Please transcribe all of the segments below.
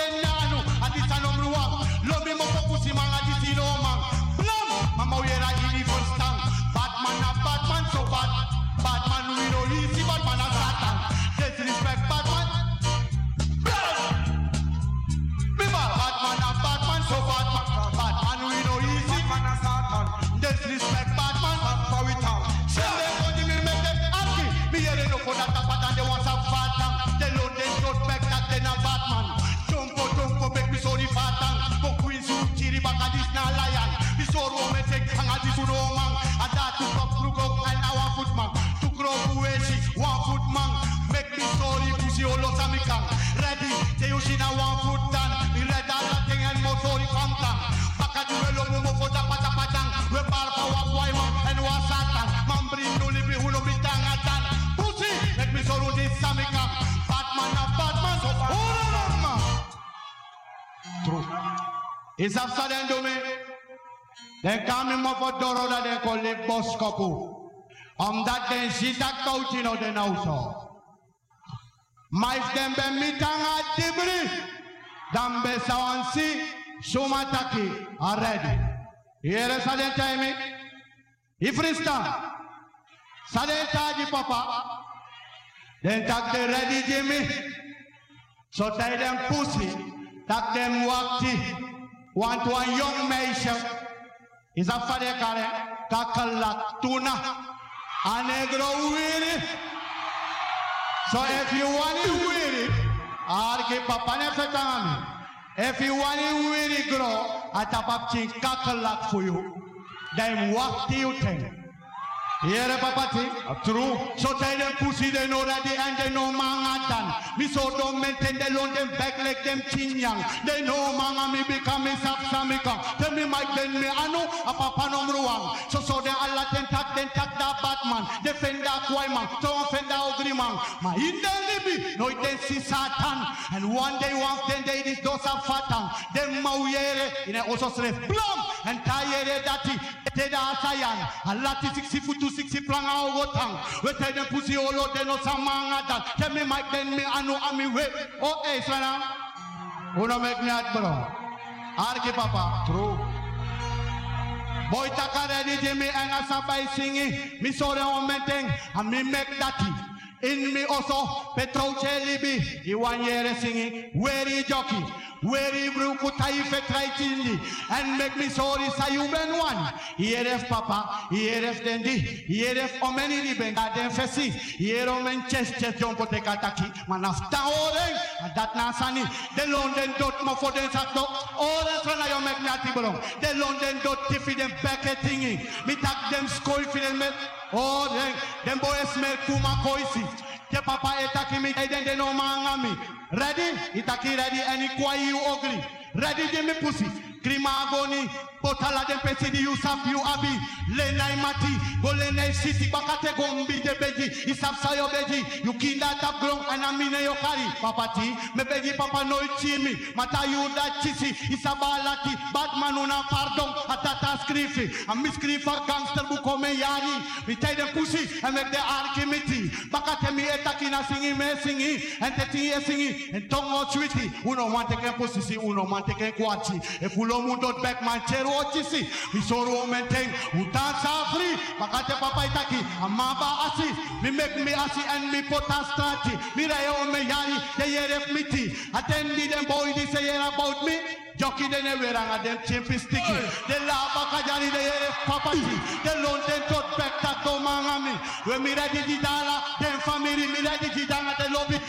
So my safsa den dome den kami mofo doro da den ko le boskopu omdat den sita koutino den auso mais den be mitanga dibri dan be sawansi sumataki aredi yere sa den taimi ifrista sa den taji papa. Den tak de ready jimi so tay den pusi tak dem wakti Want one young meisje. Is a fade kare. Kakalak tuna. A negro weary. So if you want it weary. Arke papa ne fetami. If you want it weary grow. Atapap chin kakalak for you. Then wakti you think. Here, papati. True. So tell them pussy they know that they and they know manga done. Me so don't maintain they loan them back like them chin young. They know manga me become me sap come. Tell me my then me I know a papa number one. So so they Allah ten tak then tak that Batman. Defend that white man. Don't offend that ugly man. My in them libi. No it then see Satan. And one day one ten day this does a fatan. Them mauyere in a also say blum and tayere dati. Teda asayan. Allah ti sixty foot to sixty plan a wotang. We tell them pussy all out they no some manga that. Tell me Mike then me I know I me wait. Oh hey Sana. Who no make me at bro. Arki papa. True. Boy taka ready Jimmy and a sabai singing. Me sorry on me thing and me make that in me also. You one year singing. Is jockey? Where is bruku taife traitindi? And make me sorry say you ben one. Here is papa. Here is dendi. Here is omeni ni ben gaden fesi. Here omen chest chest jump te kataki. Man after all and that nasani. The London dot mo for den sakto. All that's when I make me ati bolong. The London dot tiffy them packet thingy. Me tak them for them. Oh, them, them boys smell kuma koisi. Ke papa etaki mi eden de no manga mi. Ready? Itaki ready any kwa you ugly. Ready de me pussy. Krima Potala dem pesi di Yusuf you abi. Lenai mati. Go lenai city bakate gombi de beji. Isap sayo beji. You kinda tap ground and amine yo kari. Papa ti. Me beji papa no chimi. Mata you that chisi. Isabalati. Batman una pardon. Atata skrifi. A mi skrifa gangster buko me yari. Me tie them pussy and make the archimiti. Bakate mi etakina singi me singi. And te tingi singi. And tongo chwiti. Uno man teke pussy si. Uno man teke kwachi. If ulo mu dot back man chero chisi. Mi soro menteng. Utansa free. Bakate papa itaki. Amaba asi. Me make me asi and me pota strati. Mi rayo me yari. They hear miti. Attendi them boy. They say about me. Jockey de ne weranga dem chimpi sticky. De la baka jani de yere papati. De lon den tot back tak to mangami. When me ready to dollar, them family me ready to danga the lobby,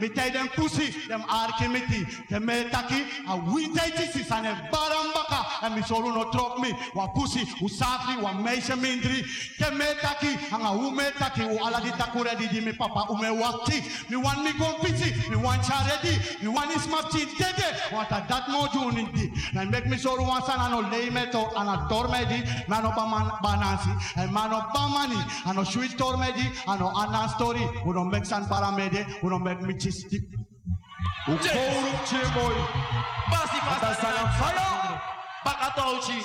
Me tell them pussy, them arkimiti, them me taki, a winter Jesus and a barambaka, and me solo no drop me, wa pussy, usafi, wa meisha mindri, them me taki, and a ume taki, u ala di takure di me papa, ume wakti, me want me go pity, me want charity, me want is chin dede, want a june in di, and make me solo one son and a lay meto, and a tormedi, man of banansi, and man of bamani, and a sweet tormedi, and a anna story, we don't make san paramede, we don't make me chistic. Ukouru Chimoy. Basi and fire. Baka touchi.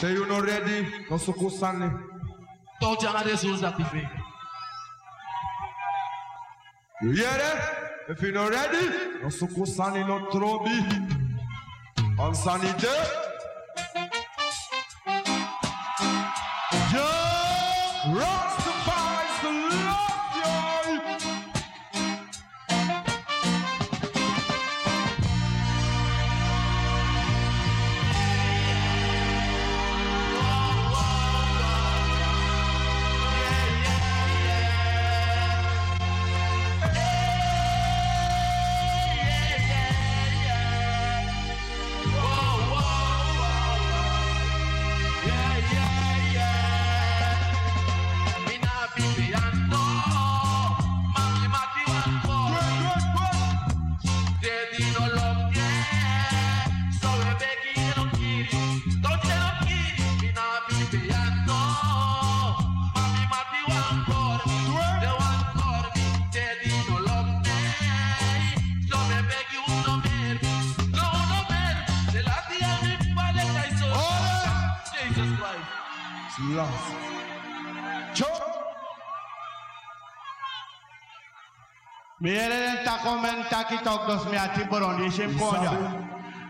Say you not ready. No suku sani. Touchi anga de sus active. You hear that? If you not ready, no suku sani no trobi. On sunny ere ta komenta ki tokos mi ati boron di shim konja.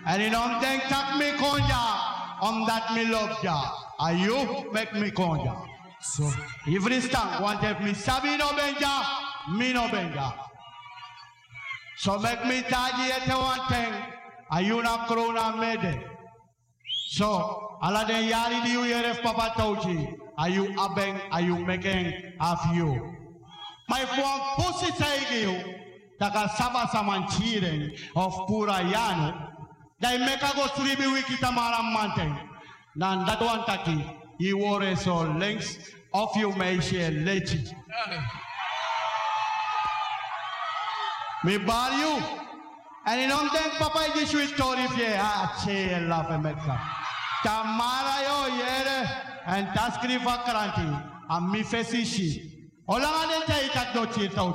And in om denk tak mi konja, om that me love ya. And you make me konja. So, Every stank want if me sabi no benja, me no benja. So make me taji ete one thing, and you na krona mede. So, ala den yari di u yeref papa touchi, are you abeng, are you making of you? My phone pussy take you, taka saba saman of pura yano, dai meka go sribi wiki tamara mountain. Nan that one taki, he wore so links of you may share lechi. Me bal you. And you don't think Papa is sweet story ah che love America. Tamara yo yere and taskri vakranti and me fesi shi. Olanga den tay tak do chi tau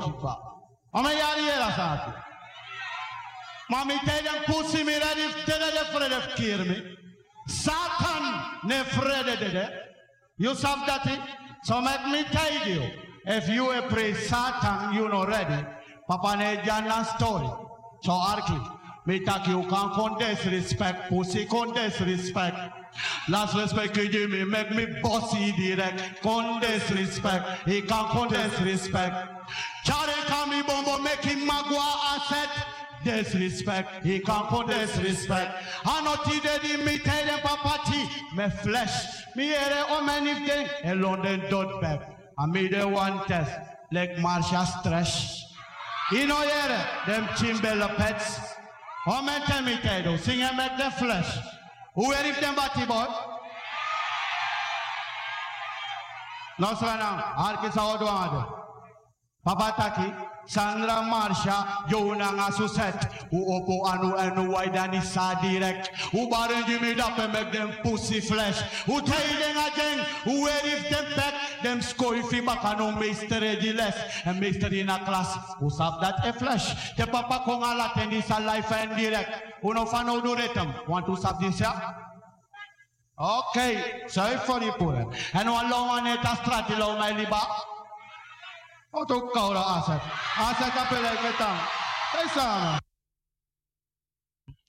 amejaliela sasa mwamiteja mpusi miradiftelele fredefkirmi satan nefrededede yusabdati so make me tell you if you pray satan you know ready papa ne jana story so arki mitaki ukan kon disrespect pusi kon disrespect Last respect you give me, make me bossy direct. Con disrespect, he can't con disrespect. Chare kami bombo make him magua asset. Disrespect, he can't put disrespect. I not today me tell them papa T, me flesh, me here o many thing, a London dot back. I made a one test, like Marsha Stretch. You know here, them chimbella pets. How many tell me you, sing and make the flesh. Who were if them bachi boy? Nosrana, Arkis Aodu Amadu. Papa Taki, Sandra Marsha, Jonah nga suset, who opo anu anu waidani sa direct, who barren Jimmy up and make them pussy flesh, who tell them again, who wear if them back, them score if back and no mystery di less, and mystery in a class, who sab that a flesh, the papa kong alat and this a life and direct, who no fan do retum, want to sab this ya? Okay, sorry for the poor. And one long one at a strati long my liba. 我都夠啦，阿石，阿石交俾你嘅凳，第三。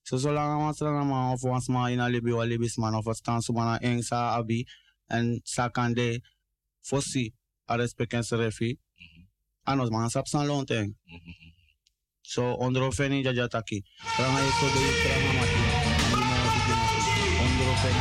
So so lang ang sa naman of once mga inalibi o alibis man of us tan sumana eng sa abi and sa kande fosi a respecten se refi mm-hmm. anos mga sap san lonteng. Mm-hmm. So ondro feni jaja taki. Ranga iso de ikra mamati. Ondro feni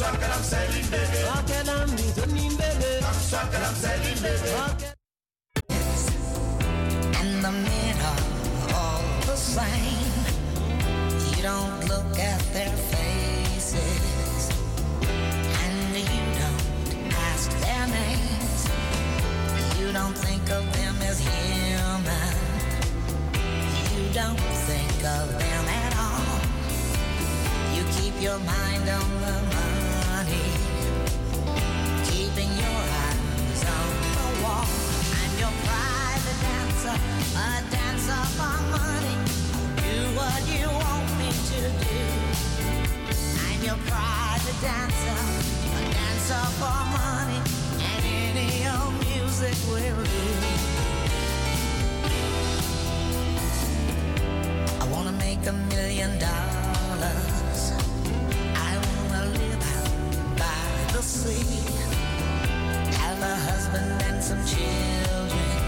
swagger, I'm selling, baby. Mama, mama, and the are all the same. You don't look at their faces, and you don't ask their names. You don't think of them as human. You don't think of them keep your mind on the money keeping your eyes on the wall. I'm your private dancer, a dancer for money. Do what you want me to do. I'm your private dancer, a dancer for money, and any old music will do. I wanna make a million dollars. Sea have a husband and some children.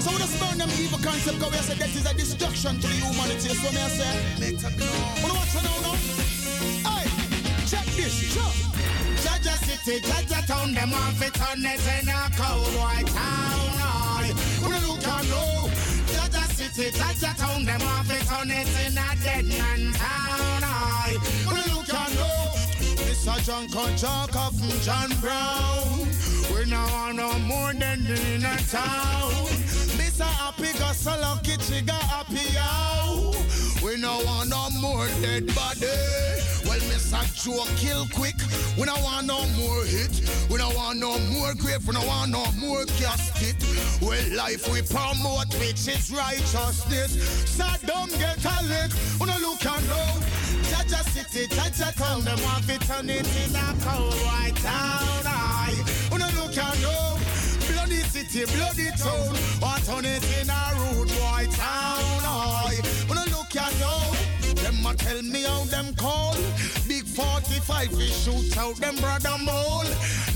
So we just burn them evil concept because we say that is a destruction to the humanity. So me I say, better know. Wanna watch it now, now? Hey, check this, sure. Jaja City, Jaja Town, them want fit on it in a cowboy town. Aye. You look and know, Jaja City, Jaja Town, them want fit on it in a dead man town. Aye. You look and know, a John Conchaka from John Brown. We now want no more than in a town. Miss a happy got so lucky she happy out. We no want no more dead body. Well, a Joe kill quick. We no want no more hit. We no want no more grave. We no want no more casket. Well, life we promote which is righteousness. Saddam get a lick. We no look and know. Jaja City, Jaja Town, them want to turn it in a cold white town. Aye, we no look and know. City, bloody town, want turn it in a rude boy town. We no look and know. Them a tell me how them call. Big 45 we shoot out them brother mole.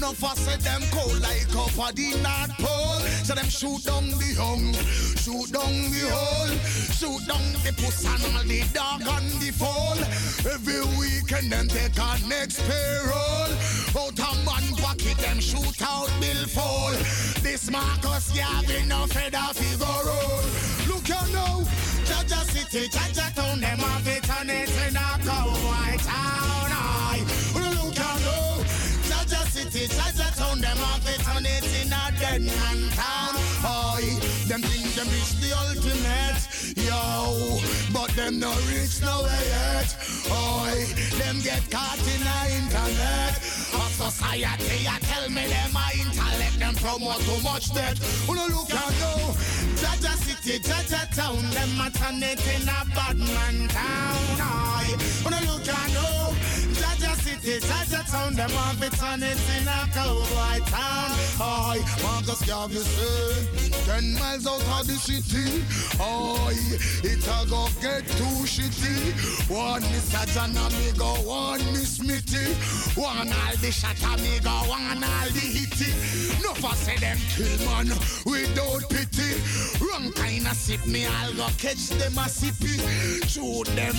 No fuss them cold like up at the North Pole. So them shoot down the young, shoot down the hole, shoot down the puss and all the dog and the fall. Every weekend them take a next payroll. Out a man pocket them shoot out bill fall. This Marcus Garvey no feather figure roll. Look you now, Jaja City, Jaja Town, them have it on it in a town. Aye. City, Jaja Town, them have it on it in a dead man town. Aye. Them think them reach the ultimate, yo, but them no reach nowhere yet. Aye. Them get caught in the internet. Of society, I tell me them a intellect, them promote too much debt. Wanna look and go, Jaja City, Jaja Town, them a turn it in a bad man town. Aye. Wanna look and go, Jaja City, Jaja Town, them have it turn it in a cowboy town. Aye. Marcus Garvey ten miles out of the city. Aye. It a go get too shitty. One Mr. John amigo, one Miss Mitty. One all the shot amigo, one all the hitty. No for say them kill man without pity. Wrong kind of sip me, I'll go catch them a sippy. Shoot them,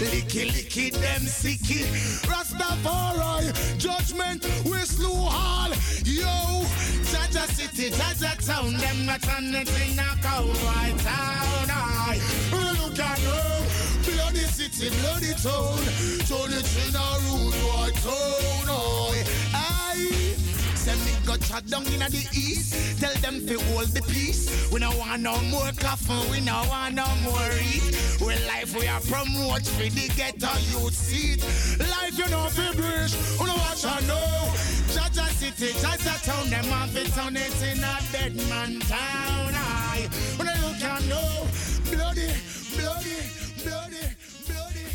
licky licky them sicky. Rastafari, judgment, we slew all. Yo, Jaja City, Jaja Town, them not on it in a cowboy town. Aye. Look at them. Bloody city, bloody town. Turn it in a rude boy town. Aye. Send me go chat down in the east. Tell them to hold the peace. We no want no more coffin, we no want no more eat. We life we are promote for the ghetto youth seat. Life you know fi bridge, we no watch and know. Jaja city, Jaja town, them have it on it in a dead man town. Aye, when I look and know, bloody, bloody, bloody, bloody,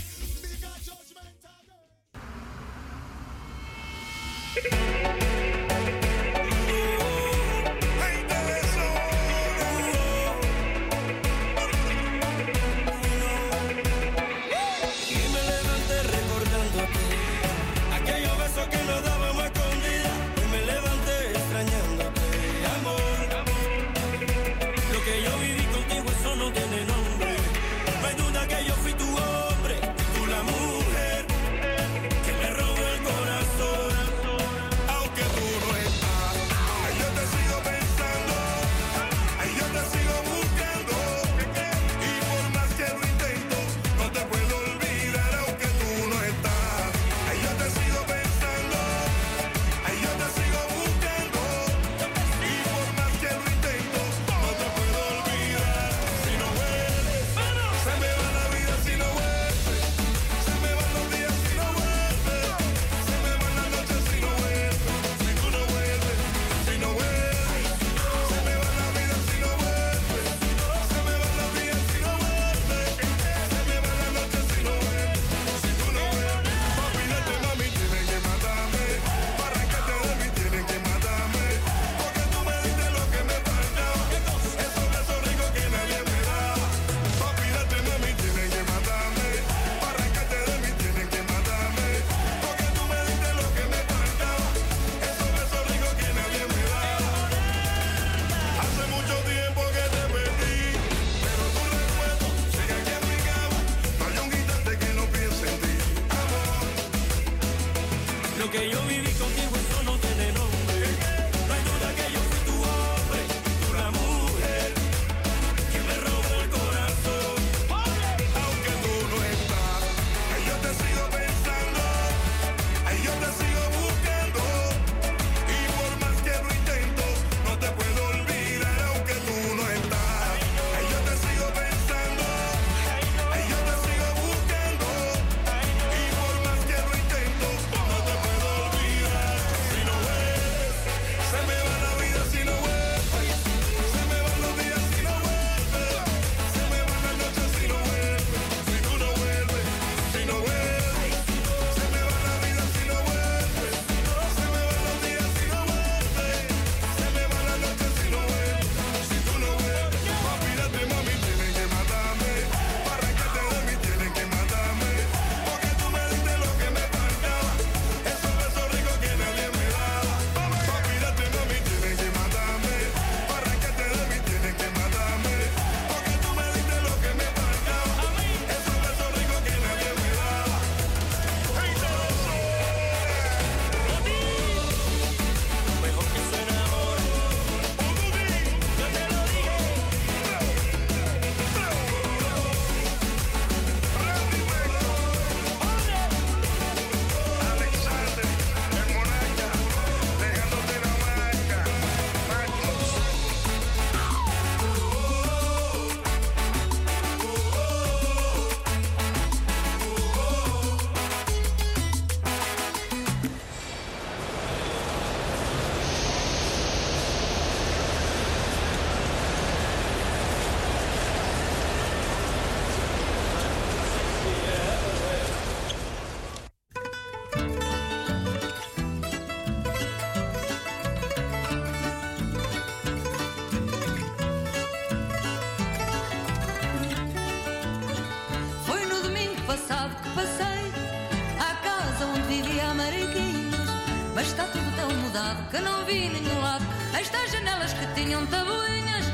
tinham tabuinhas,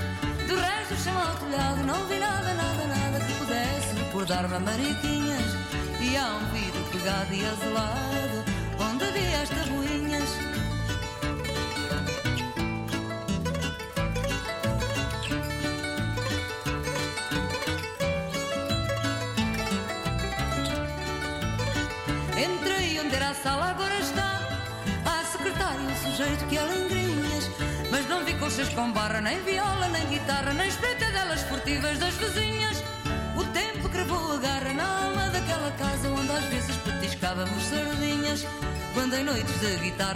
do resto do chão ao telhado, não vi nada, nada, nada que pudesse recordar-me a Mariquinhas. E há um vidro pegado e azulado,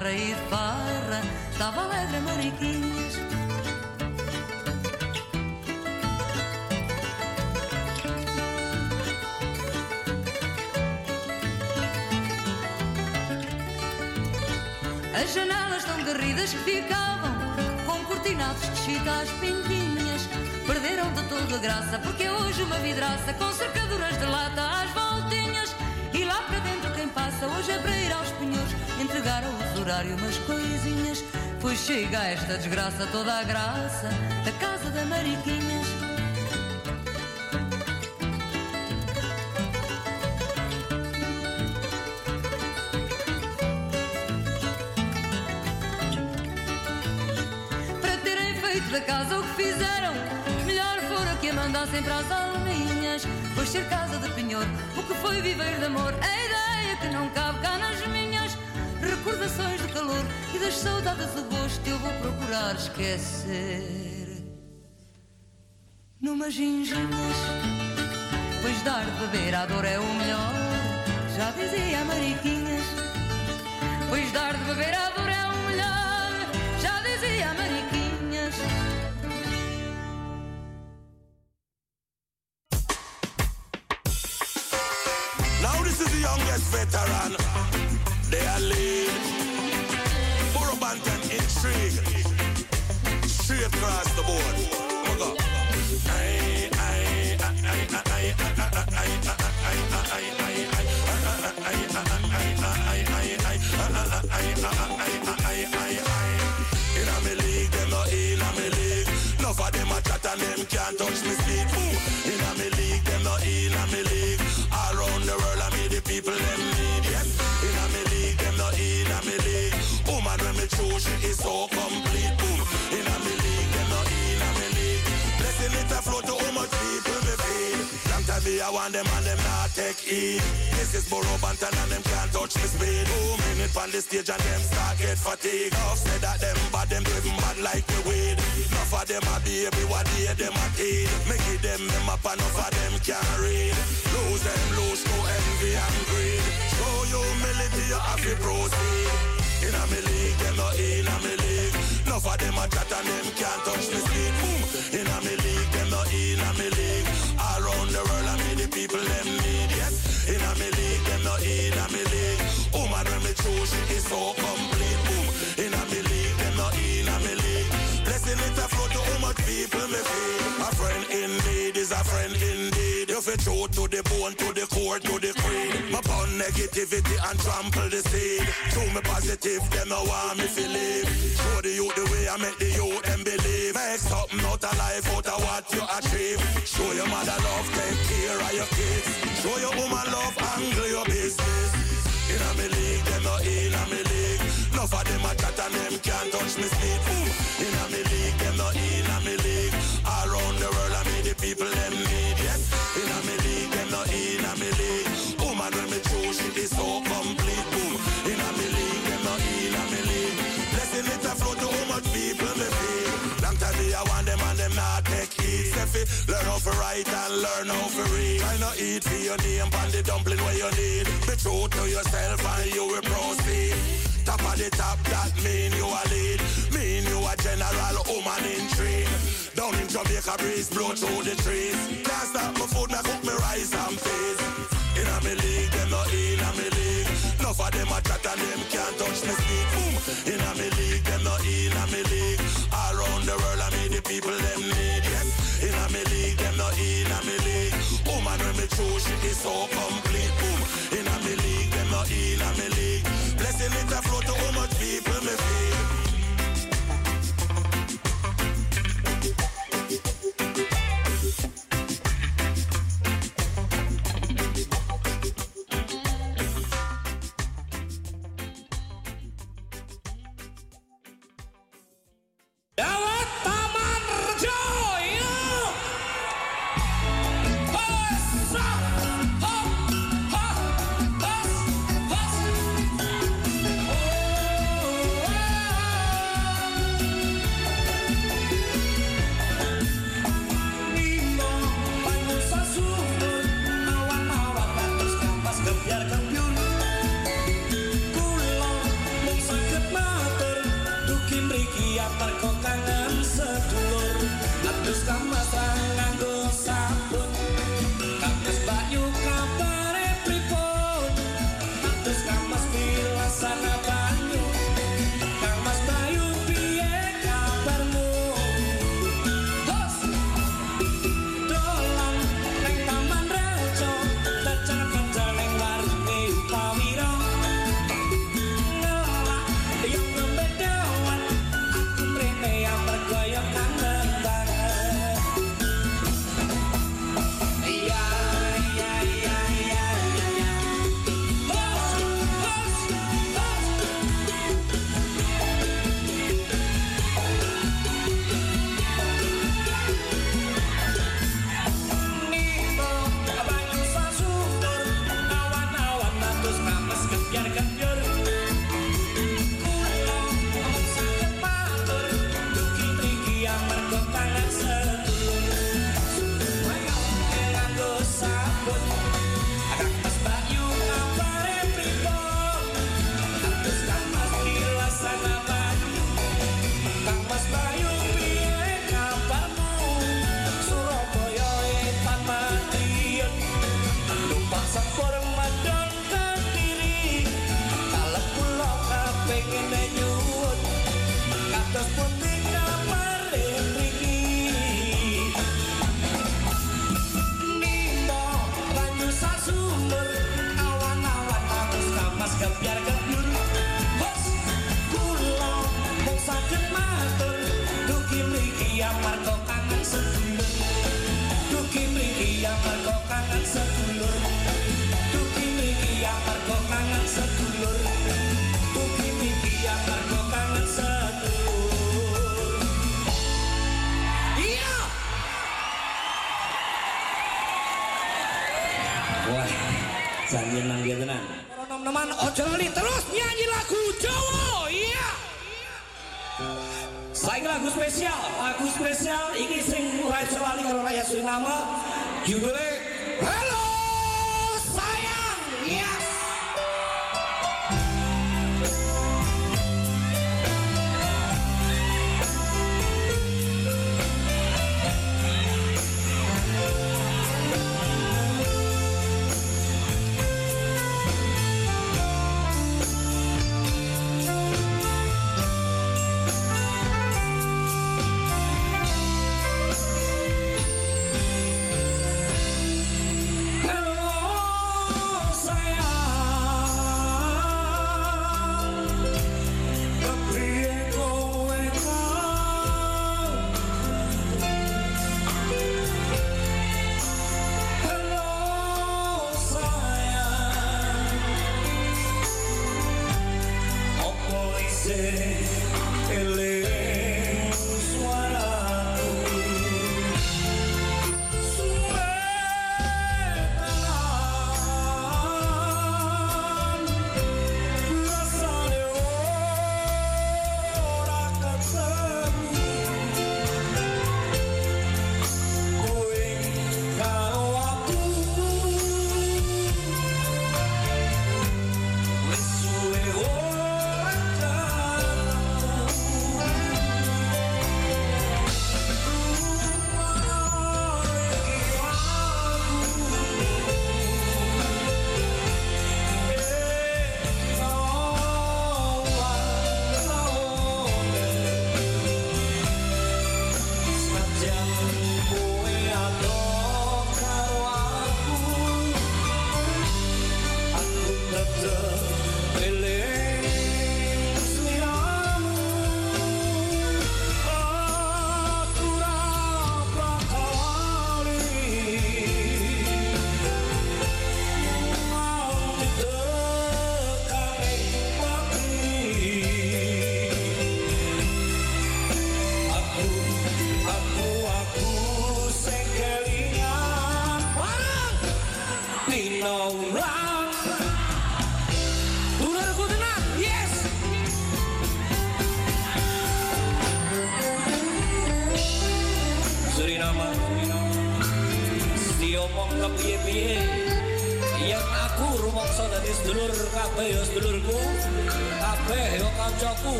guitarra e farra estava alegre Mariquinhas. As janelas tão garridas que ficavam com cortinados de chita às pintinhas perderam de toda a graça porque hoje uma vidraça com cercaduras de lata usurário umas coisinhas pois chega esta desgraça toda a graça da casa da Mariquinhas para terem feito da casa o que fizeram. Melhor fora que a mandassem para as alminhas. Pois ser casa de penhor, o que foi viver de amor, Recordações do calor e das saudades do gosto eu vou procurar esquecer. Numas ginginhas, pois dar de beber à dor é o melhor. Já dizia Mariquinhas. Pois dar de beber à a friend indeed. You fit true to the bone, to the core, to the creed. My pound negativity and trample the seed. Show me positive, them no want me to live. Show the youth the way I make the youth them believe. Make something out of life, out of what you achieve. Show your mother love, take care of your kids. Show your woman love, angle your business. Inna me league, them not inna me league. Enough of them a chat and them can't touch me speed. Boom. Steffi, learn how to write and learn how to read. Try not eat for your name and the dumpling where you need. Be true to yourself and you will proceed. Top of the top, that mean you a lead. Mean you a general woman in tree. Down in Jamaica, breeze blow through the trees. Can't stop my food, me cook me rice and peas. Inna me league, them not inna me league. Enough of them a chat and them can't touch me speed. Boom. Inna me league, them not inna me league. All around the world, I mean the people them so complete, boom. In a me league, them not in a me league. Blessing it a flow to how much people me feel. Taman Rejo, you know? Oh, spesial, lagu spesial. Iki sing raja lali karo rakyat Suriname. Judulnya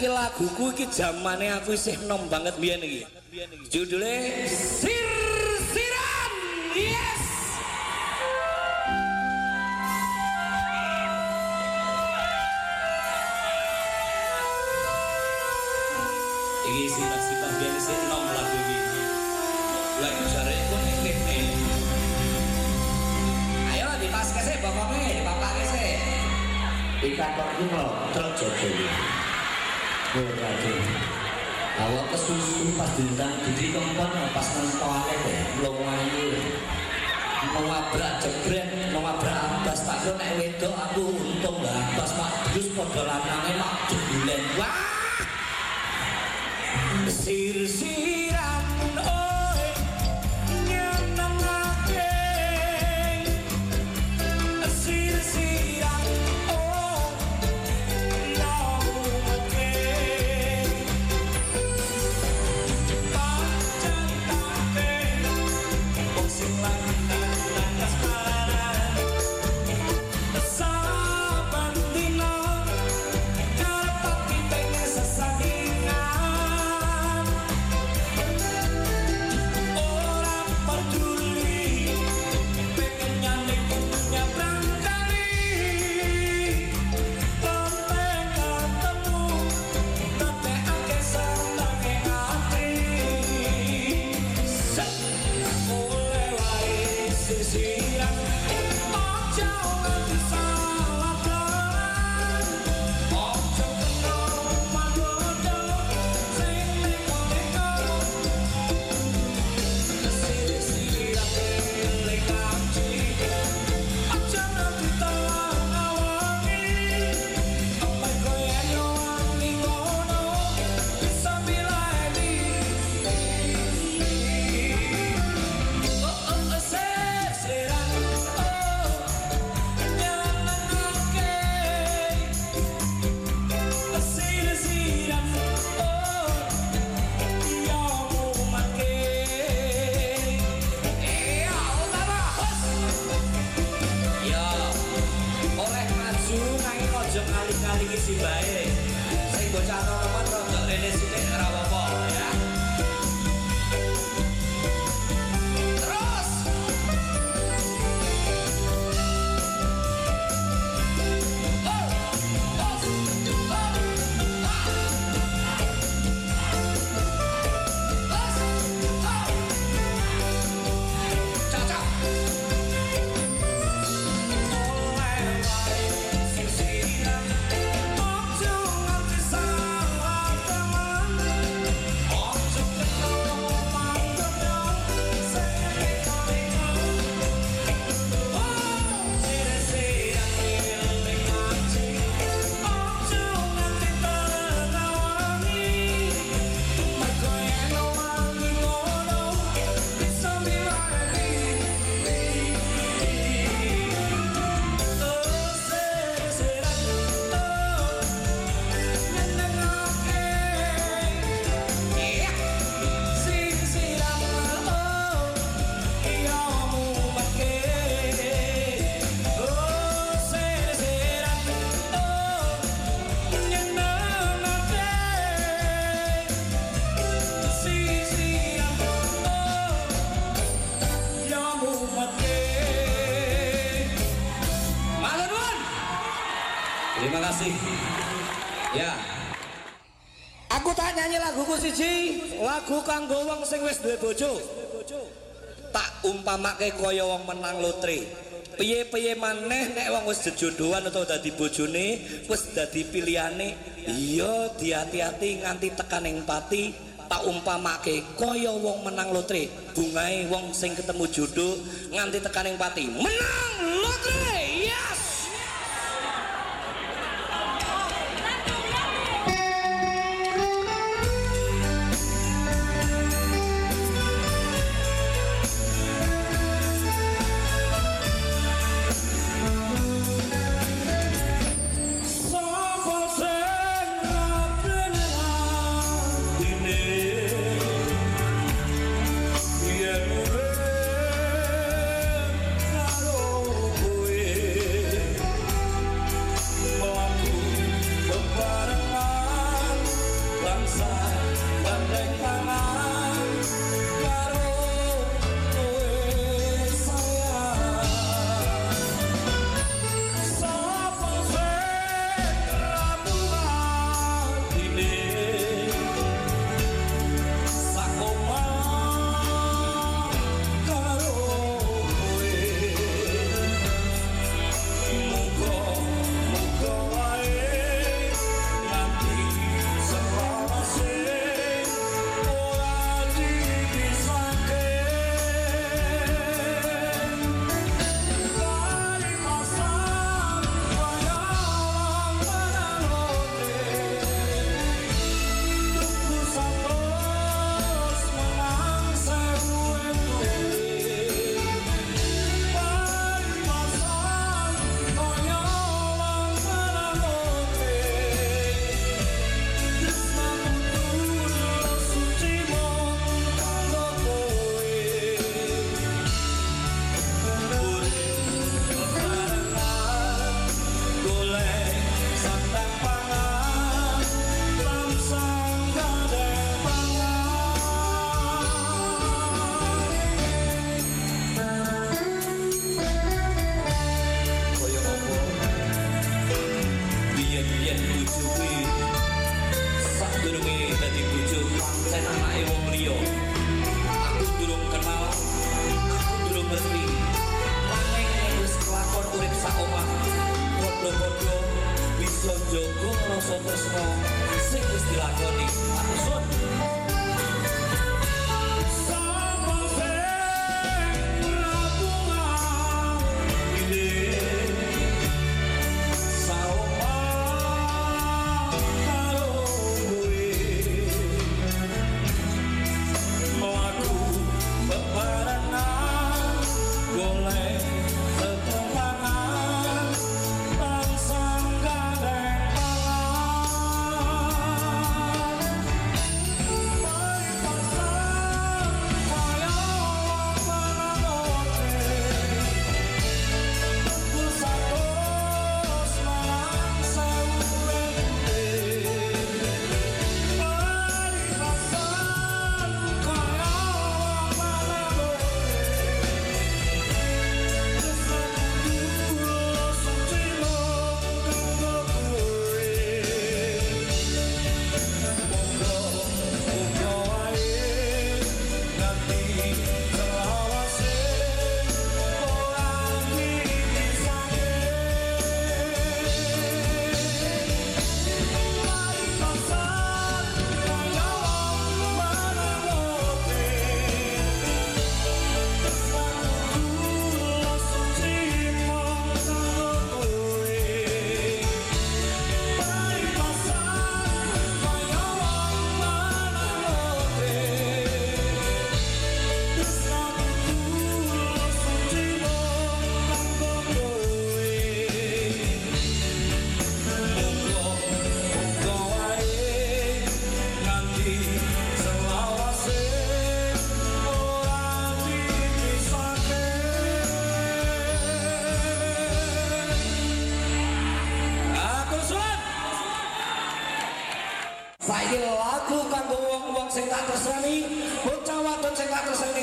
Saiki laguku iki zamane aku isih nom banget biyen iki. Judule Sir-siran. Yes. Iki sifat-sifat biyen isih nom lagu iki. Lagu jare iku nek Ayo pokoknya dipapake sih. Di kantor itu mau truk jodoh. Oh, Kurade. Awak kesusu pas dintang diri kembang pas mentoane kok belum mayu. Mengabrak jebret, mengabrak abas tak nek wedok aku untung lah. Abas mak terus modal anaknya mak jebulen. Wah, sir sir. Lagu kanggo wong sing wis duwe bojo. Tak umpamake kaya wong menang lotre. Piye-piye maneh nek wong wis jejodohan atau dadi bojone, wis dadi pilihane, iya diati-ati nganti tekaning pati. Tak umpamake kaya wong menang lotre. Bungae wong sing ketemu jodoh nganti tekaning pati. Menang lotre.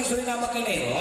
soy más que negro.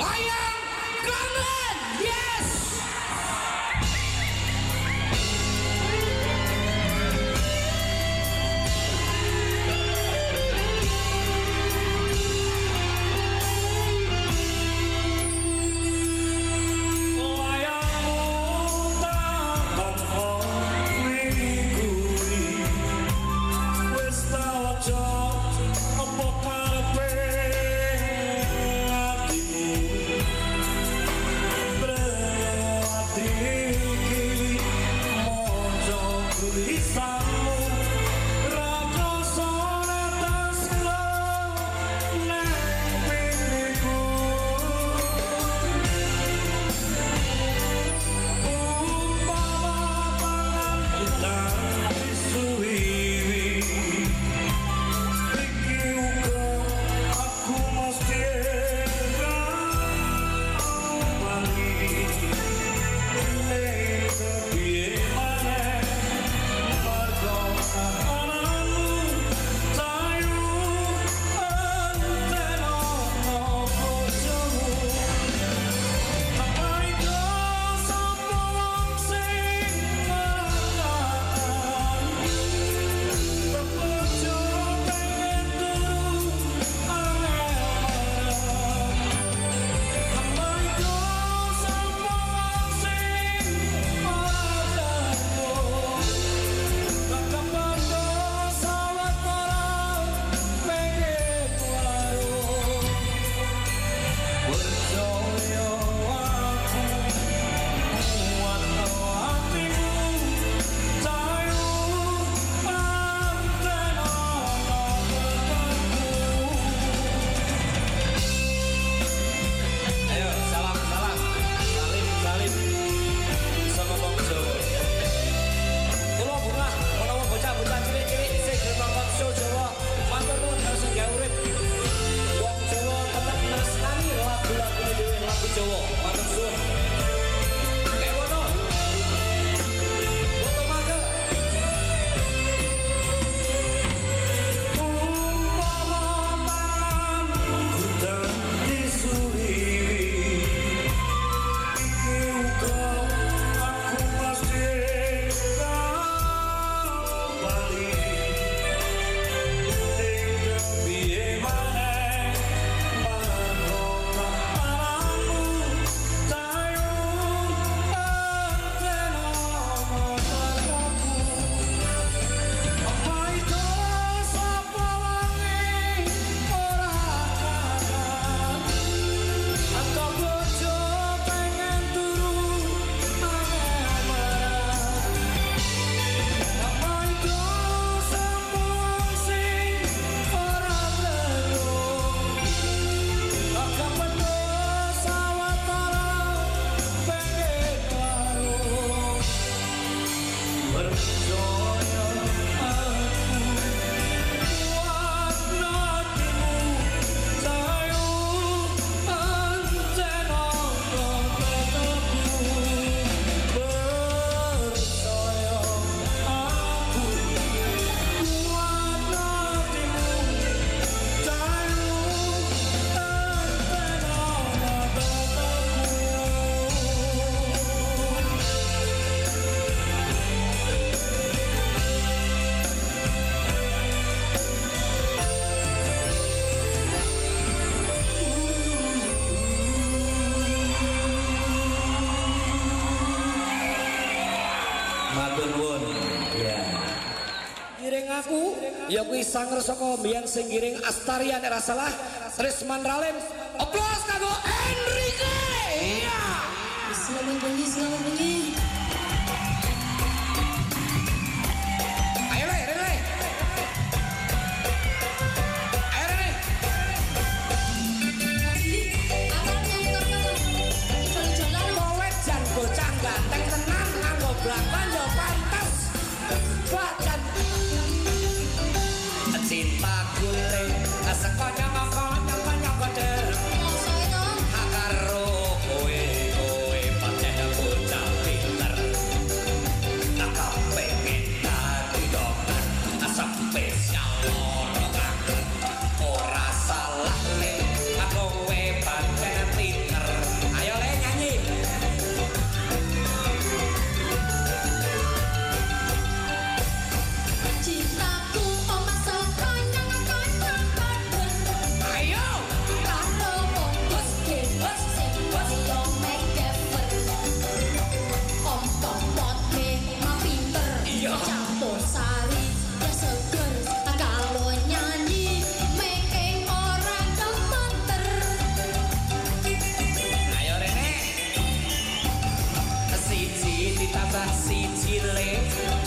Yogi kuwi sanger singgiring Astarian Erasalah Trisman Ralem see till late.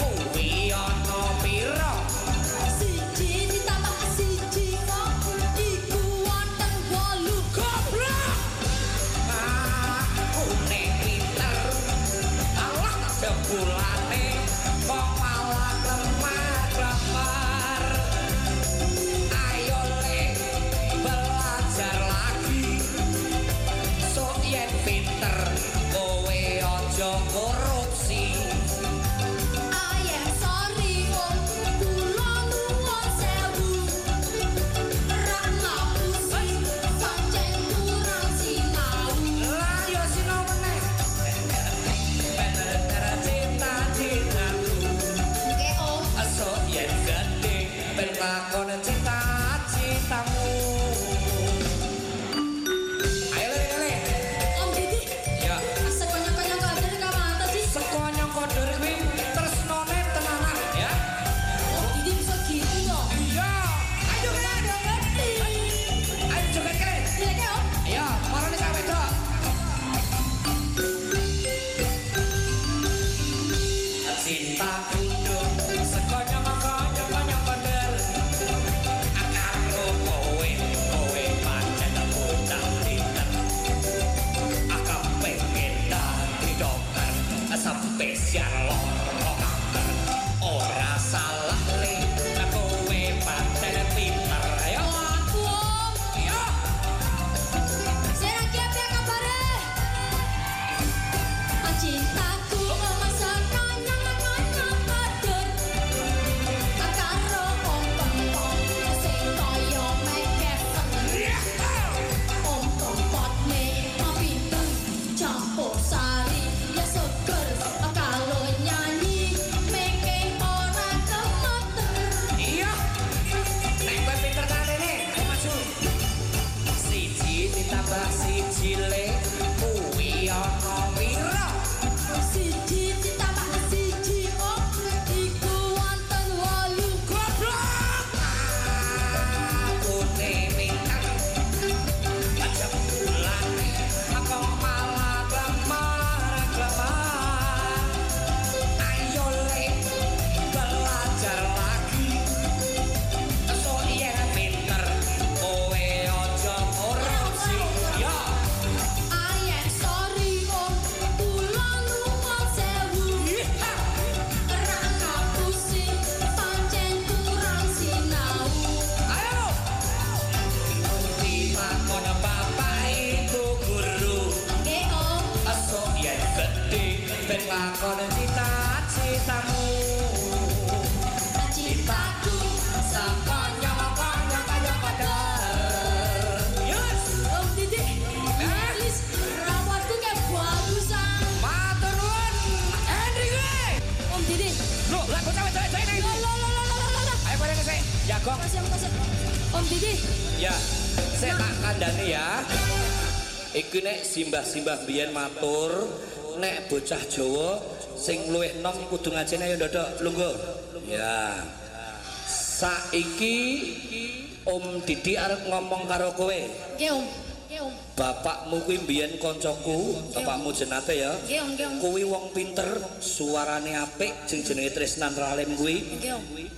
simbah biyen matur nek bocah Jawa sing luwih nom kudu ngajine ya ndodok lungguh. ya saiki Om Didi arep ngomong karo kowe nggih Om Bapakmu kuwi biyen kancaku, bapakmu jenate ya. Kuwi wong pinter, suarane apik, jeneng jenenge Tresnan Ralim kuwi.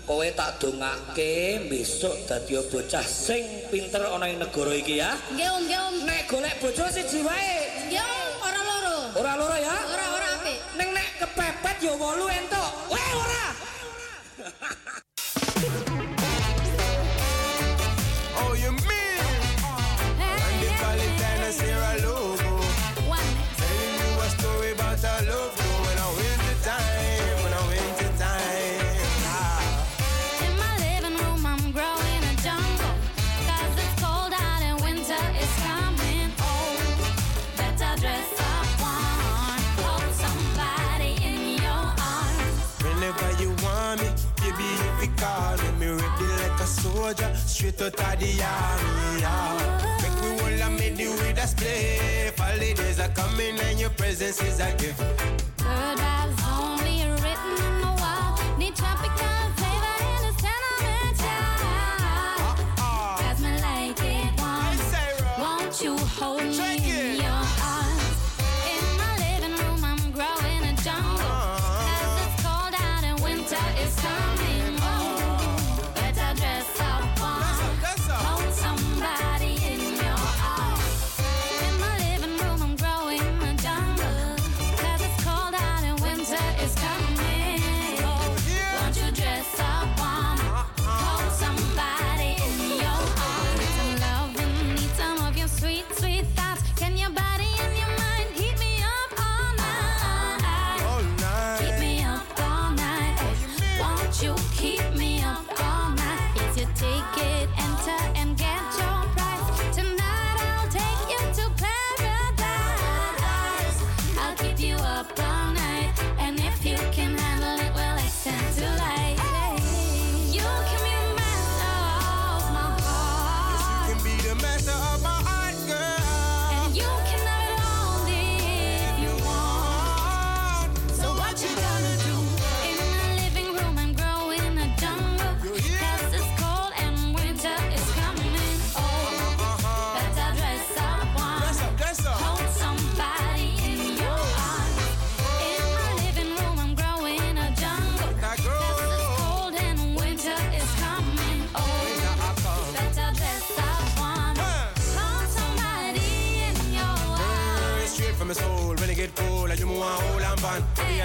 Kowe tak dongake besok dadi bocah sing pinter ana ing negara iki ya. Nggih, Om, nggih, Om. Nek golek bojo siji wae. Om. Ora loro. Ora loro ya? Ora, ora apik. Ning nek kepepet ya wolu entuk. Straight out of the we all made you with a spliff. Holidays are coming and your presence is a gift.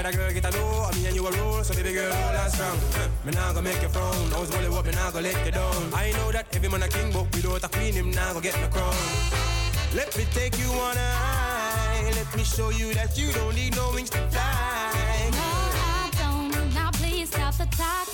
A girl get a know, me and you a roll, so baby girl hold on strong. Me nah go make you frown, always roll you up, me nah go let you down. I know that every man a king, but without a queen, him nah go get no crown. Let me take you on a high, let me show you that you don't need no wings to fly. No, I don't. Now please stop the talking.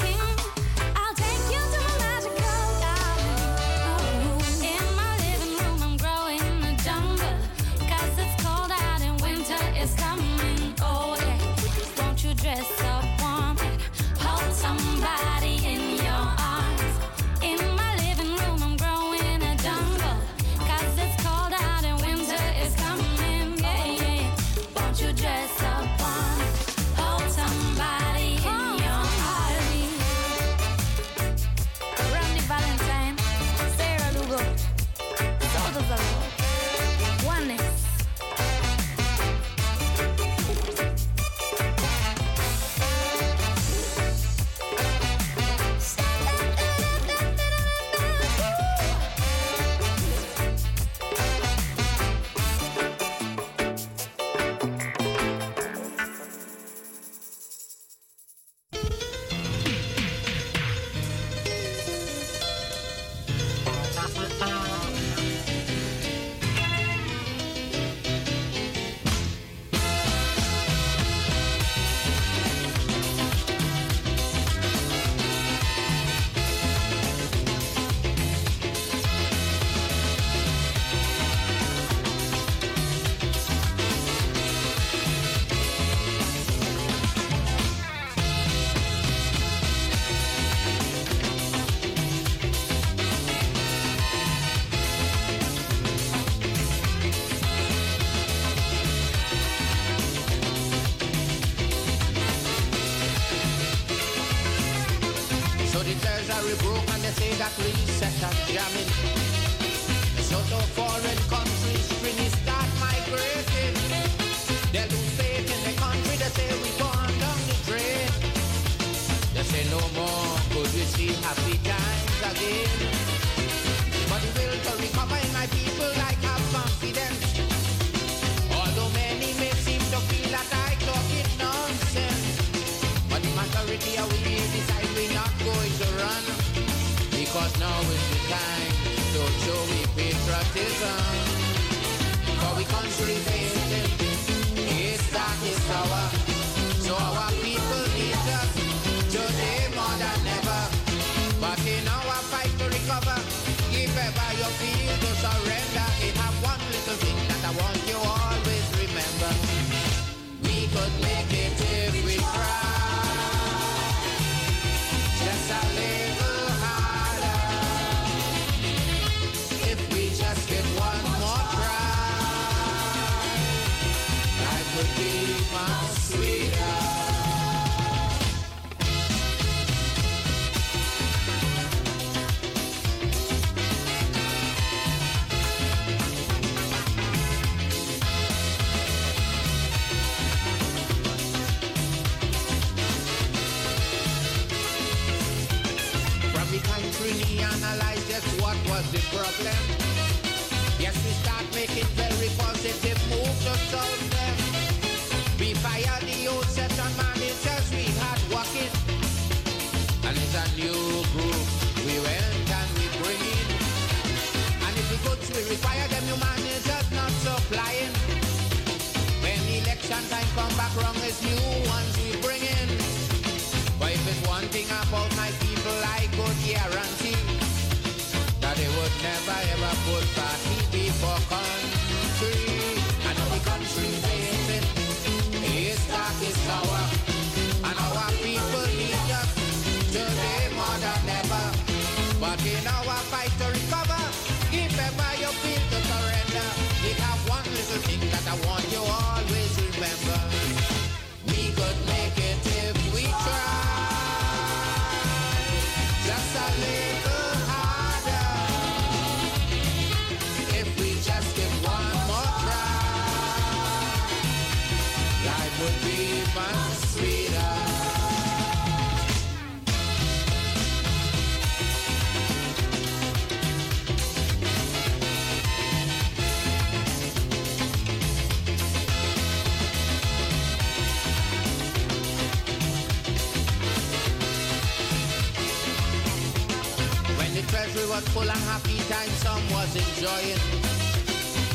Enjoying.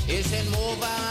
It's in over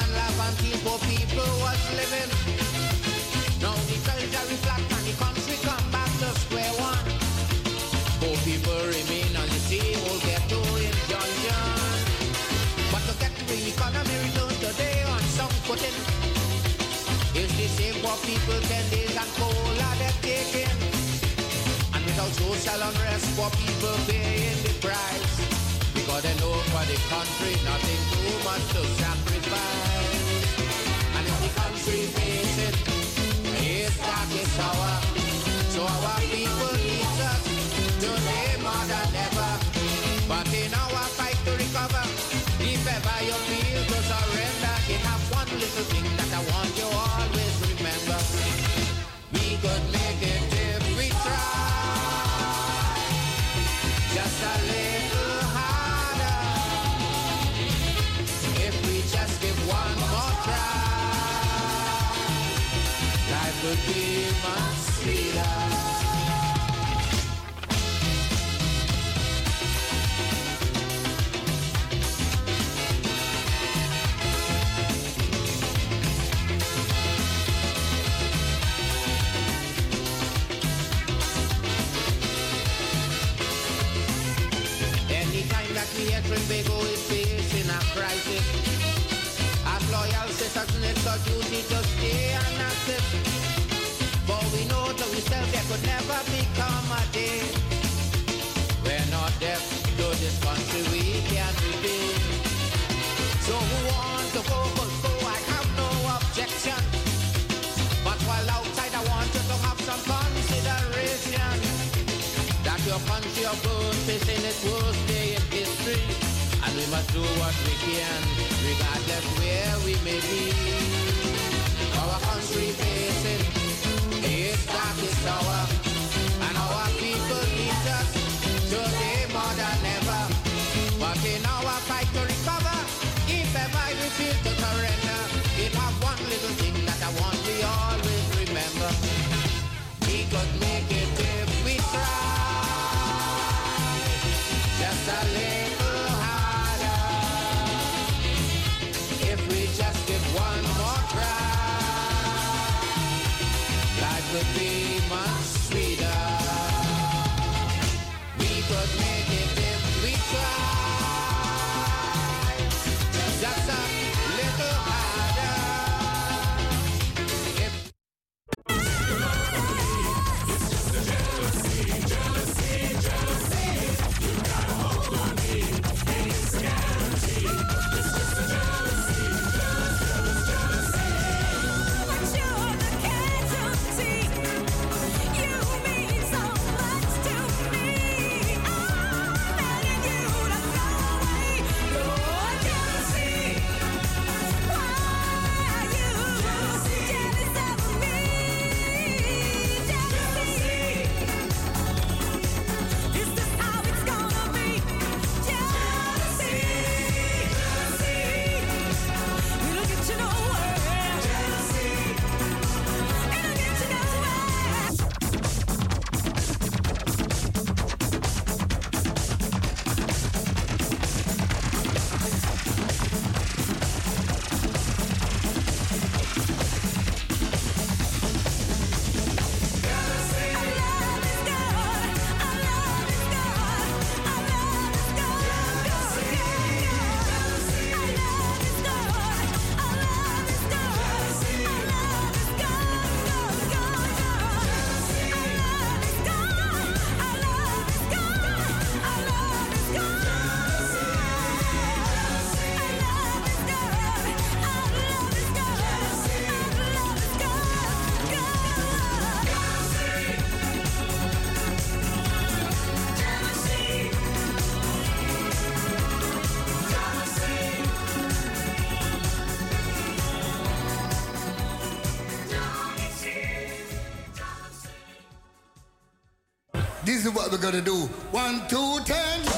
is what we're gonna do. One, two, ten.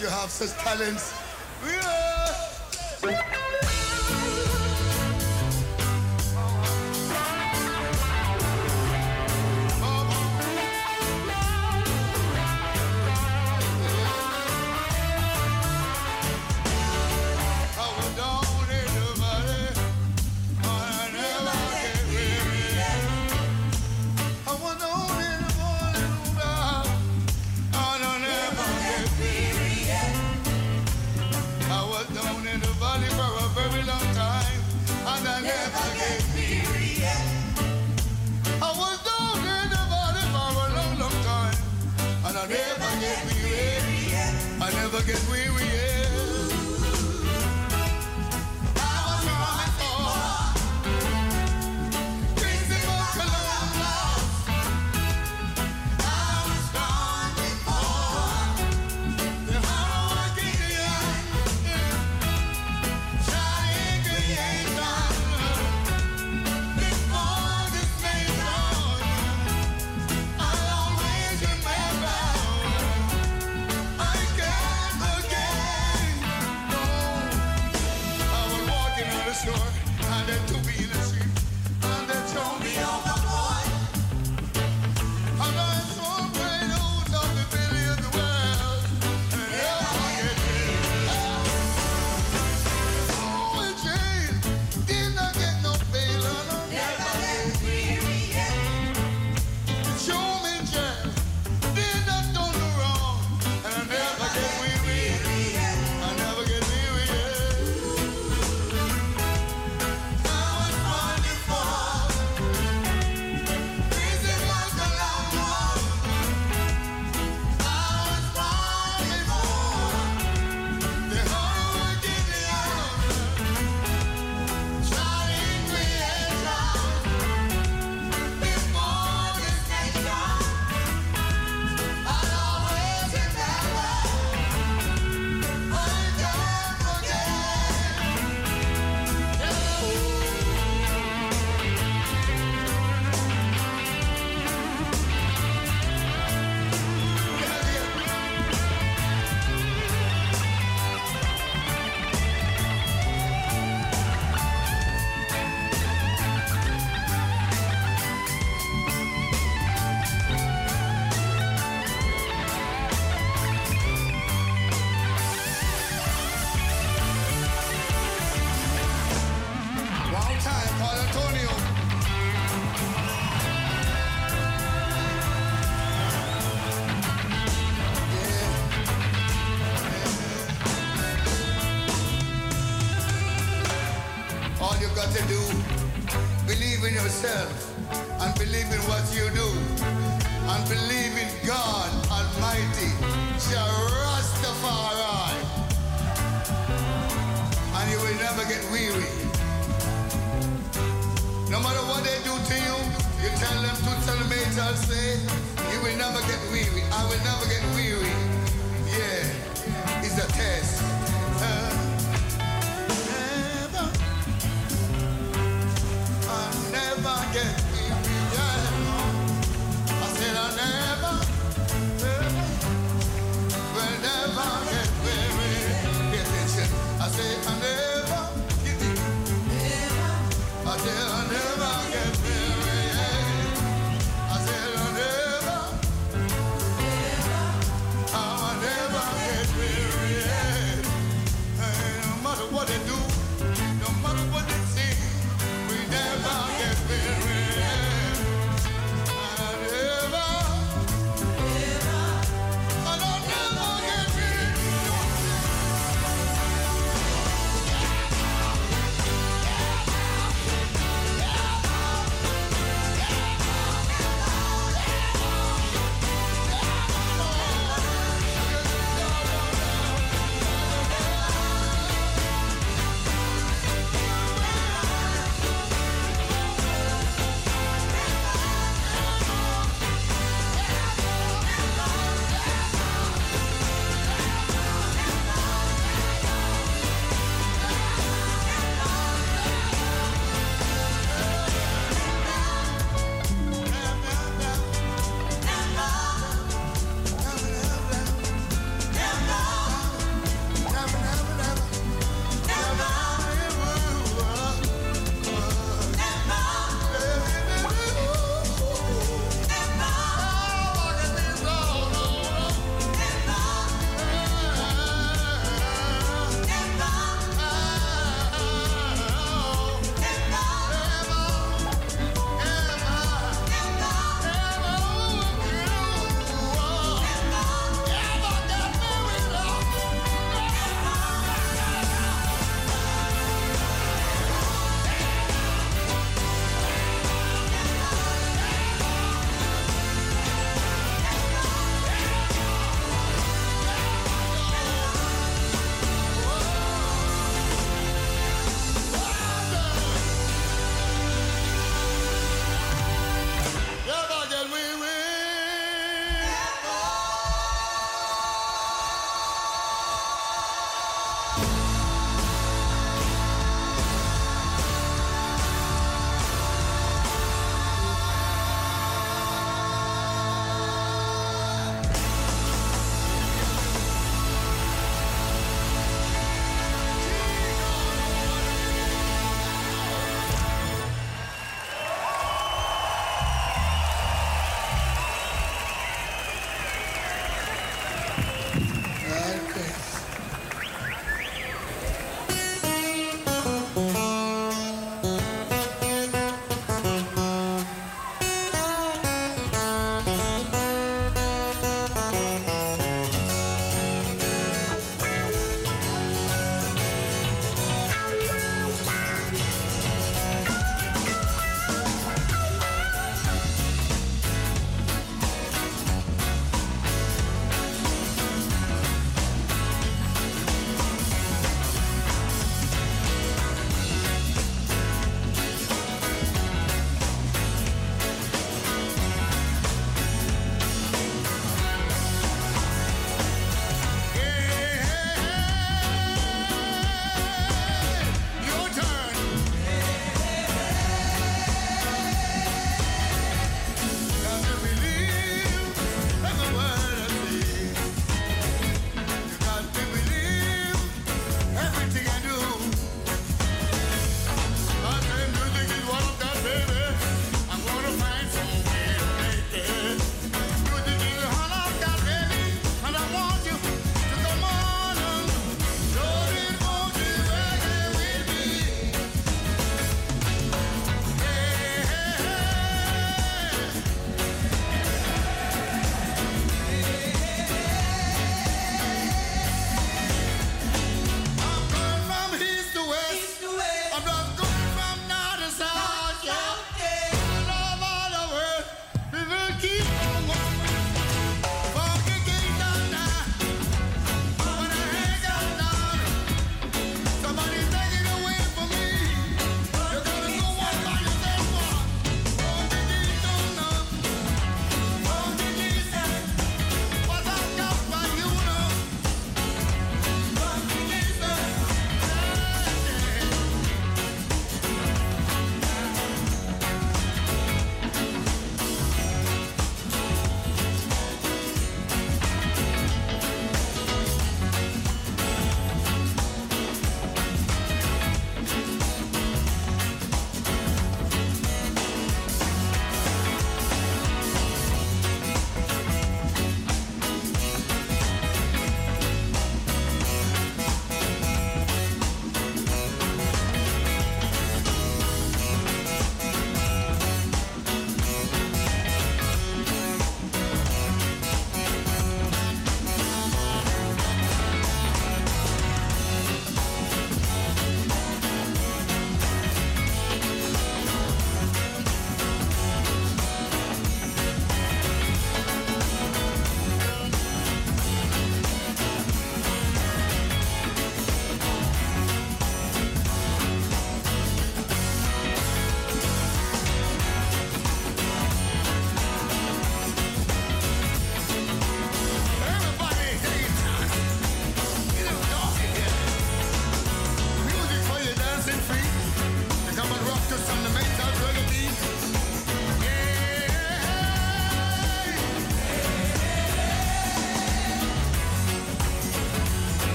You have such talents.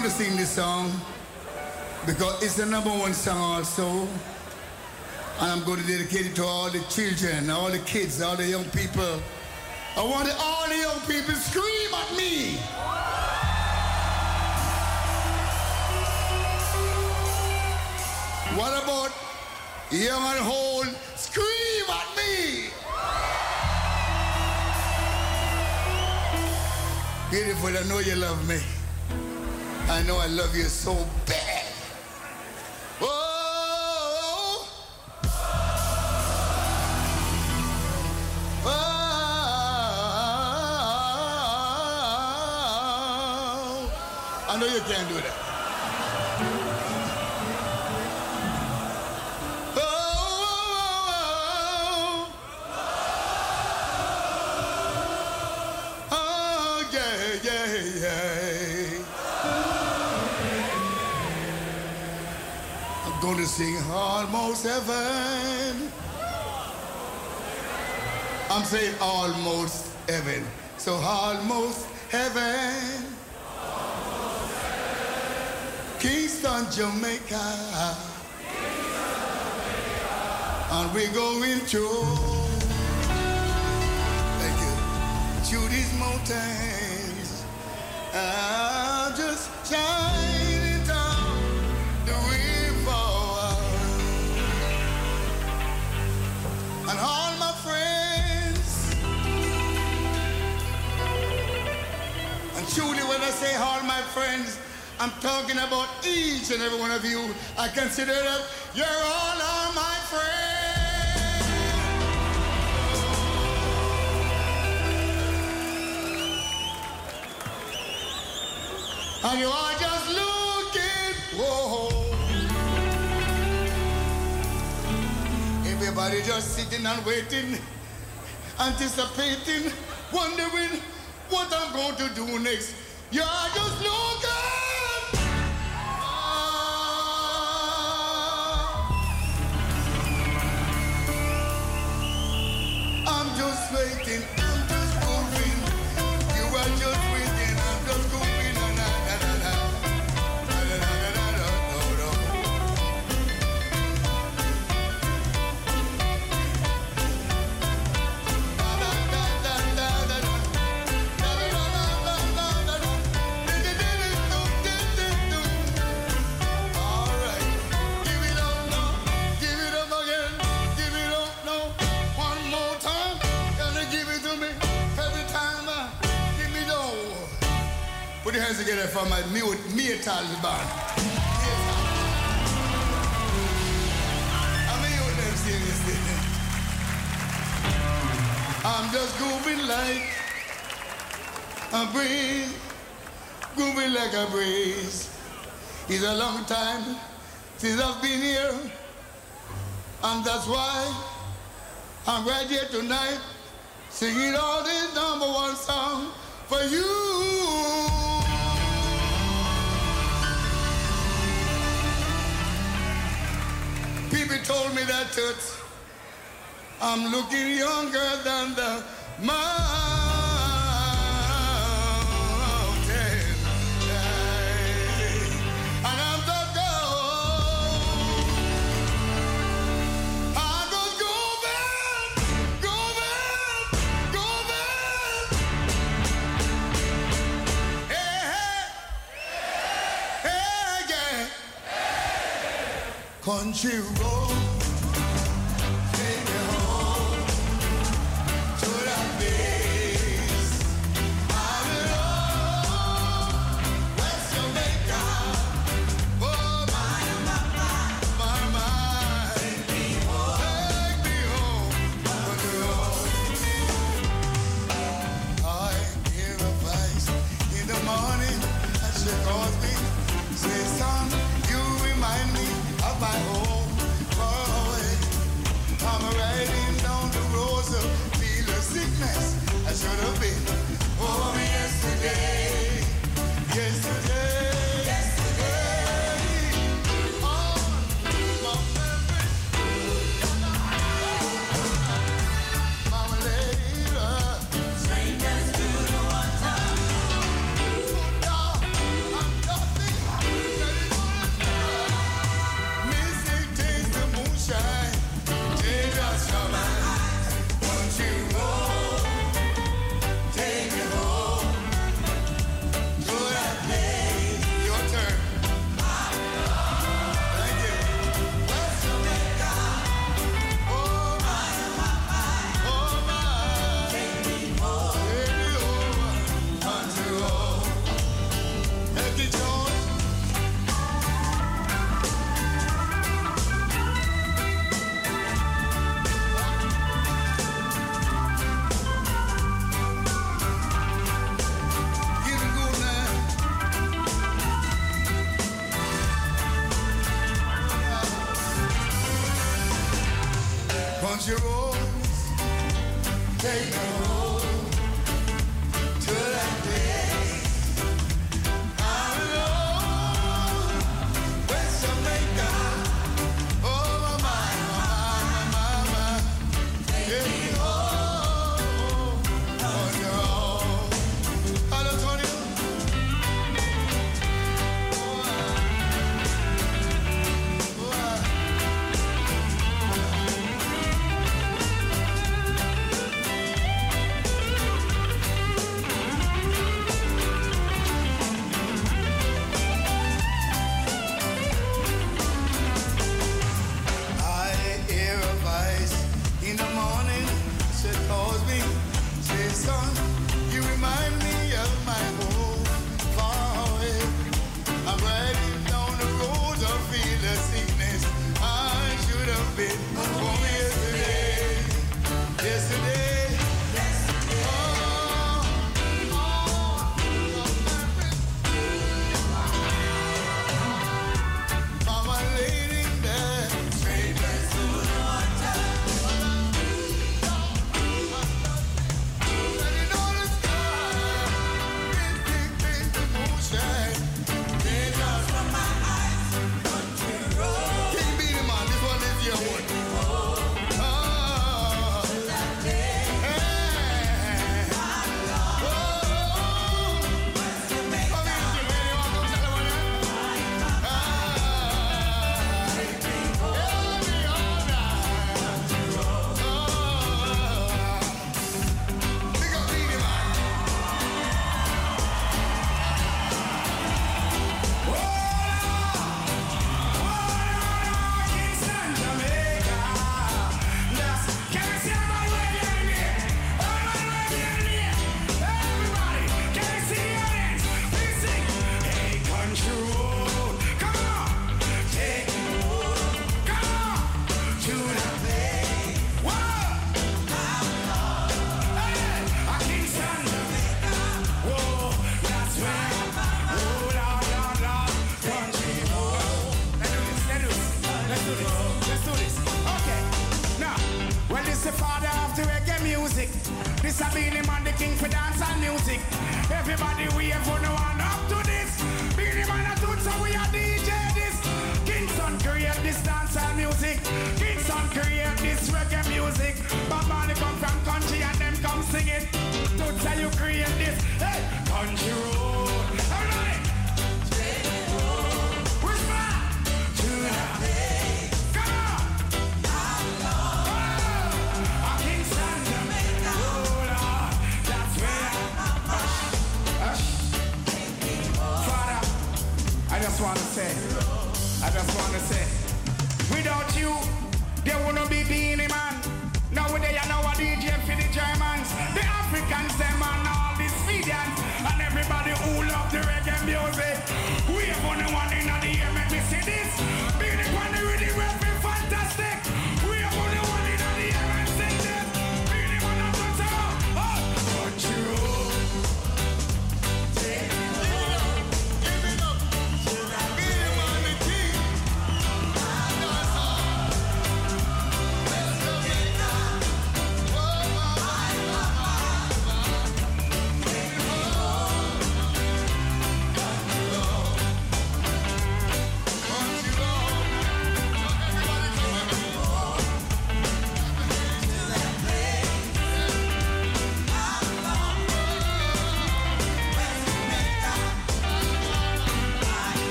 Going to sing this song because it's the number one song also. And I'm going to dedicate it to all the children, all the kids, all the young people. I want all the young people scream at me. What about young and old? Scream at me. Beautiful, I know you love me. I know I love you so bad. Oh, oh, oh, I know you can't do that. Heaven. I'm saying almost heaven. So almost heaven. Kingston, Jamaica. And we're going through. Thank you. These mountains. I'm just truly, when I say all my friends, I'm talking about each and every one of you. I consider that you're all are my friends. And you are just looking, whoa. Everybody just sitting and waiting, anticipating, wondering what I'm going to do next. You're just looking. I'm band. I'm thing. I'm just grooving like a breeze, grooving like a breeze. It's a long time since I've been here, and that's why I'm right here tonight, singing all this number one song for you. told me that toots. I'm looking younger than the mountain. And I'm the gold. I go golden, golden, golden. Hey, hey. Hey, yeah. Country road. day.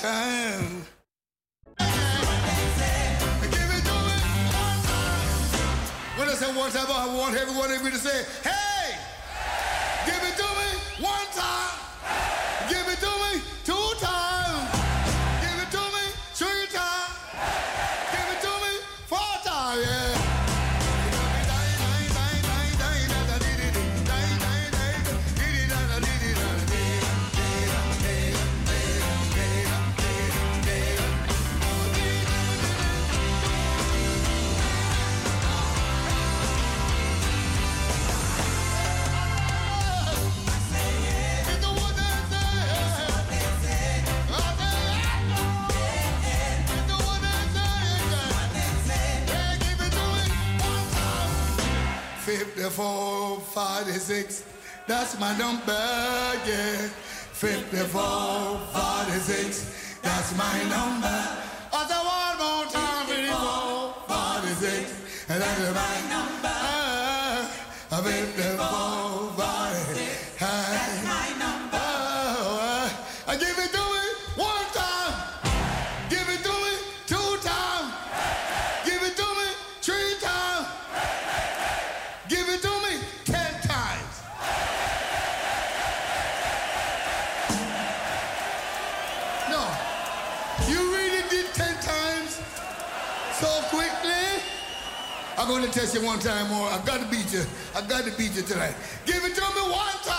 Time. Give it to me. When I say one time, I want everyone you to say, hey! Forty-six, that's my number, yeah. Fifty-four, forty-six, that's my number. I said one more time, fifty-four, forty-six, and that's my number. Uh, Fifty-four, Test you one time more. I got to beat you. I got to beat you tonight. Give it to me one time.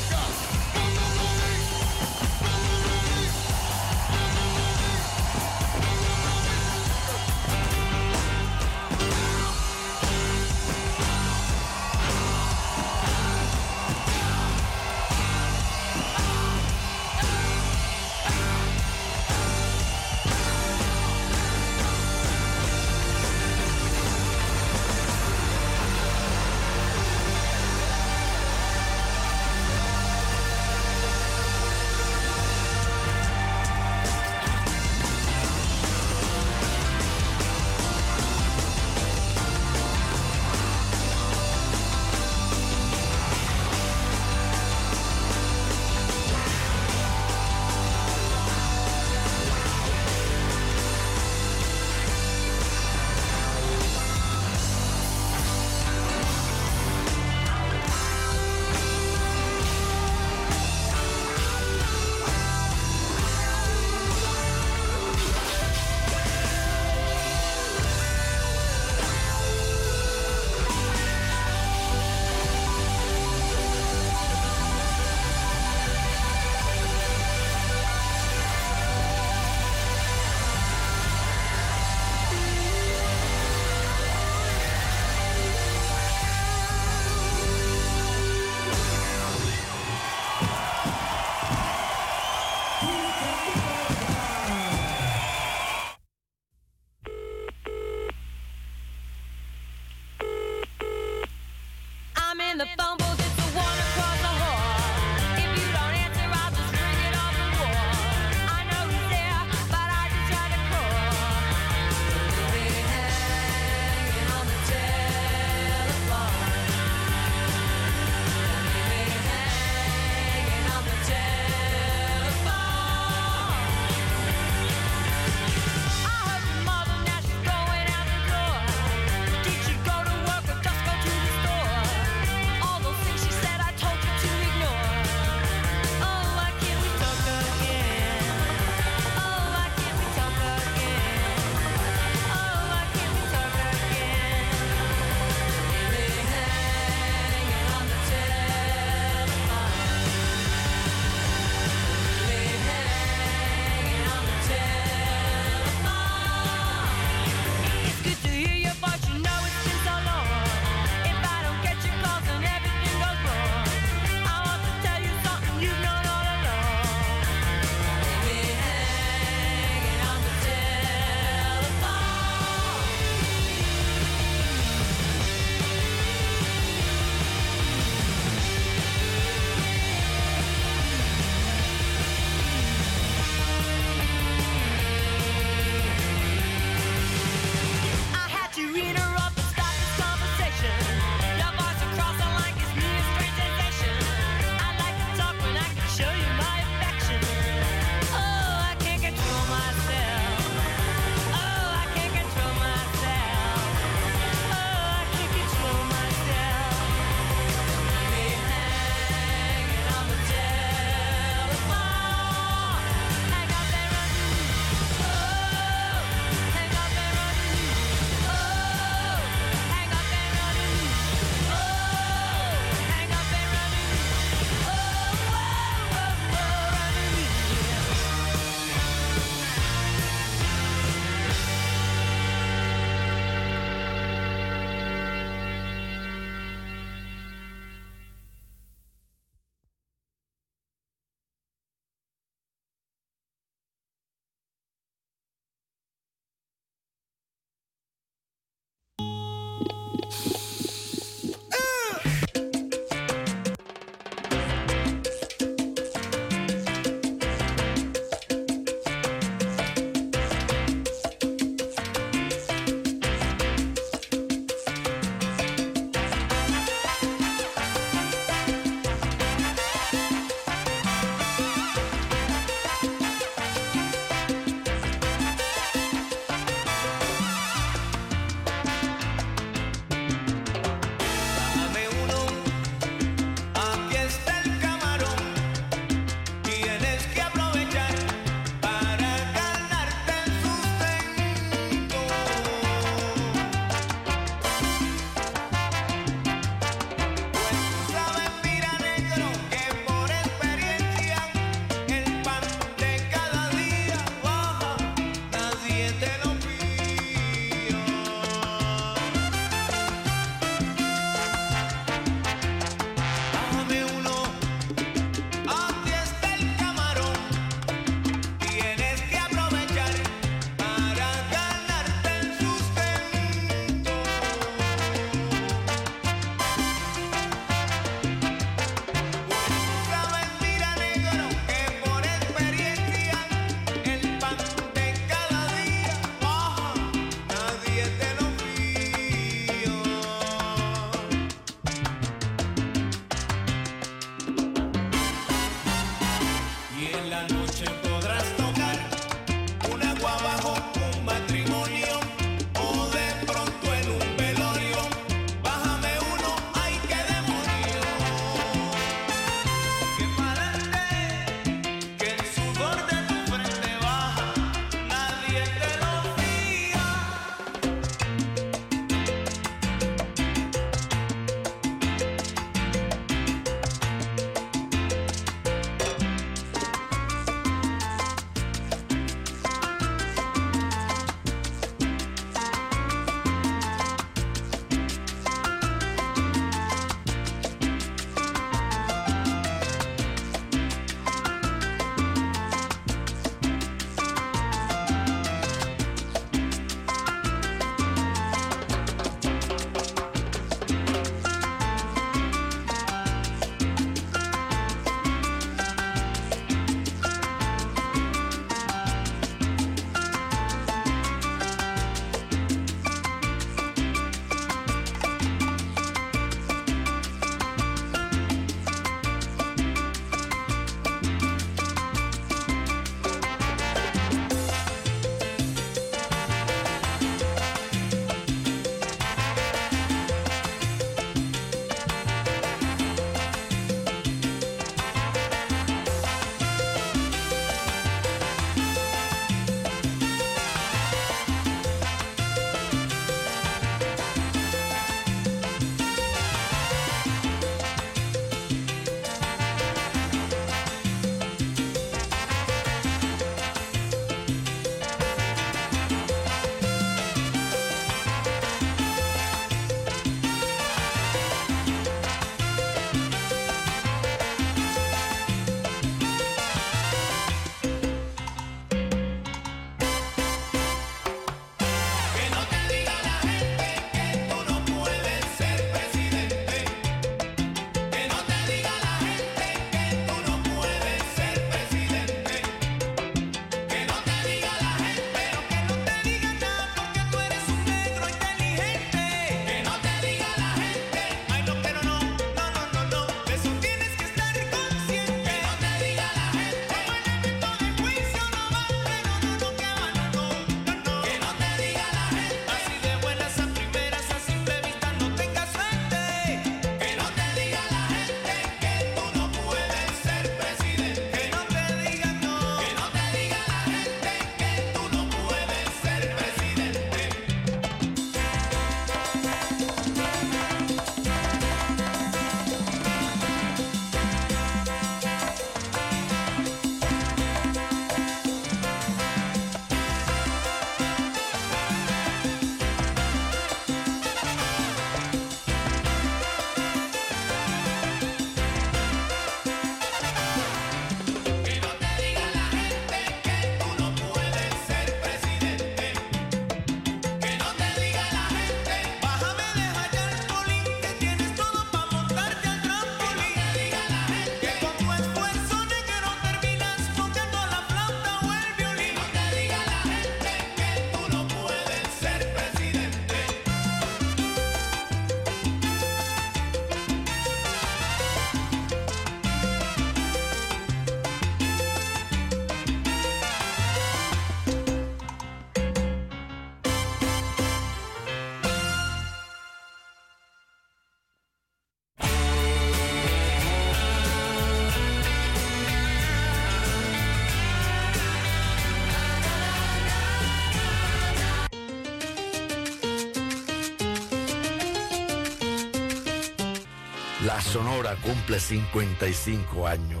La Sonora cumple 55 años.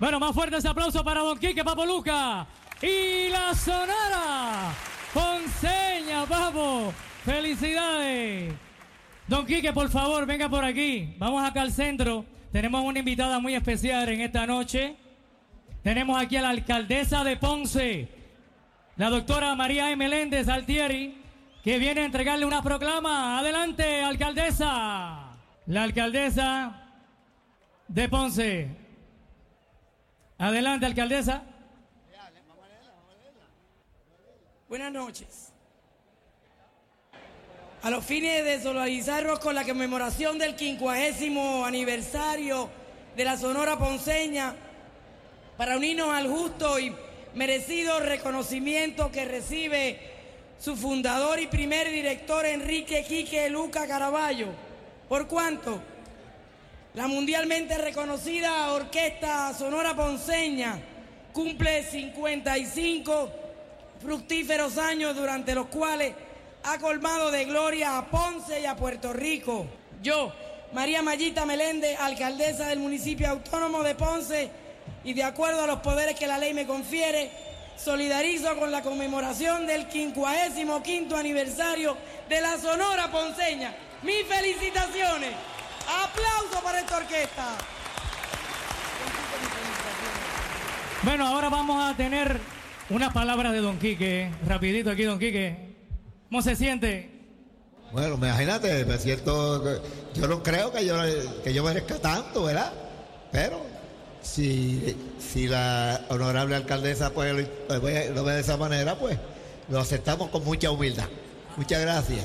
Bueno, más fuerte ese aplauso para Don Quique Papoluca y la Sonora. Ponceña, papo. Felicidades. Don Quique, por favor, venga por aquí. Vamos acá al centro. Tenemos una invitada muy especial en esta noche. Tenemos aquí a la alcaldesa de Ponce, la doctora María. Meléndez Altieri, que viene a entregarle una proclama. Adelante, alcaldesa. La alcaldesa de Ponce. Adelante, alcaldesa. Buenas noches. A los fines de solidarizarnos con la conmemoración del quincuagésimo aniversario de la Sonora Ponceña, para unirnos al justo y merecido reconocimiento que recibe su fundador y primer director Enrique Quique Luca Caraballo. ¿Por cuánto? La mundialmente reconocida Orquesta Sonora Ponceña cumple 55 fructíferos años durante los cuales ha colmado de gloria a Ponce y a Puerto Rico. Yo, María Mayita Meléndez, alcaldesa del municipio autónomo de Ponce, y de acuerdo a los poderes que la ley me confiere, solidarizo con la conmemoración del 55 aniversario de la Sonora Ponceña. Mis felicitaciones. Aplauso para esta orquesta. Bueno, ahora vamos a tener unas palabras de Don Quique. Rapidito aquí, Don Quique. ¿Cómo se siente? Bueno, imagínate, me siento. Yo no creo que yo, que yo merezca tanto, ¿verdad? Pero si, si la honorable alcaldesa pues, lo, ve- lo ve de esa manera, pues lo aceptamos con mucha humildad. Muchas gracias.